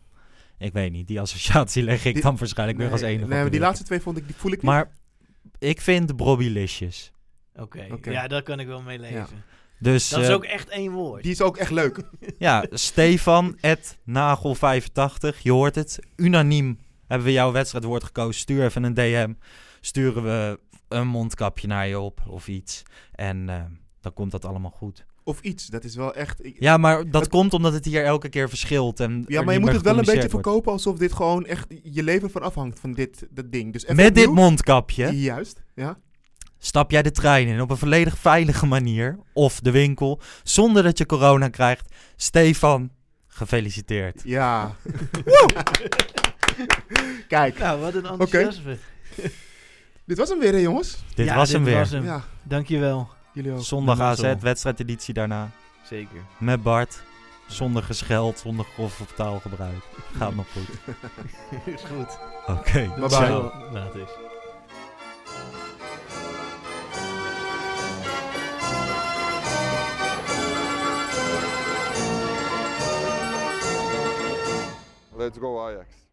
ik weet niet. Die associatie leg ik Die- dan waarschijnlijk weer als enige Nee, maar die laatste twee vond ik, die voel ik niet. Maar ik vind Brobbylicious. Oké, ja, daar kan ik wel mee leven. Ja. Dus Dat is eh, ook echt één woord. Die is ook echt leuk. ja, Stefan, Nagel85, je hoort het. Unaniem hebben we jouw wedstrijdwoord gekozen. Stuur even een DM. Sturen we een mondkapje naar je op of iets. En eh, dan komt dat allemaal goed. Of iets, dat is wel echt... ik- Ja, maar dat Het- komt omdat het hier elke keer verschilt. En Ja, maar je moet het wel een beetje wordt. verkopen alsof dit gewoon echt je leven van afhangt van dit dat ding. Dus even Met dit mondkapje Juist, ja. Stap jij de trein in op een volledig veilige manier. Of de winkel, zonder dat je corona krijgt. Stefan, gefeliciteerd. Ja. Woe! Kijk, Nou, wat een enthousiasme. dit was hem weer hè jongens. Dit Ja, was hem weer. was hem. Ja, Dankjewel. jullie ook. Zondag AZ, wedstrijdeditie daarna. Zeker. Met Bart. Zonder gescheld, zonder grof of taalgebruik. Gaat nog goed. is goed. Oké. Bye bye. Let's go Ajax.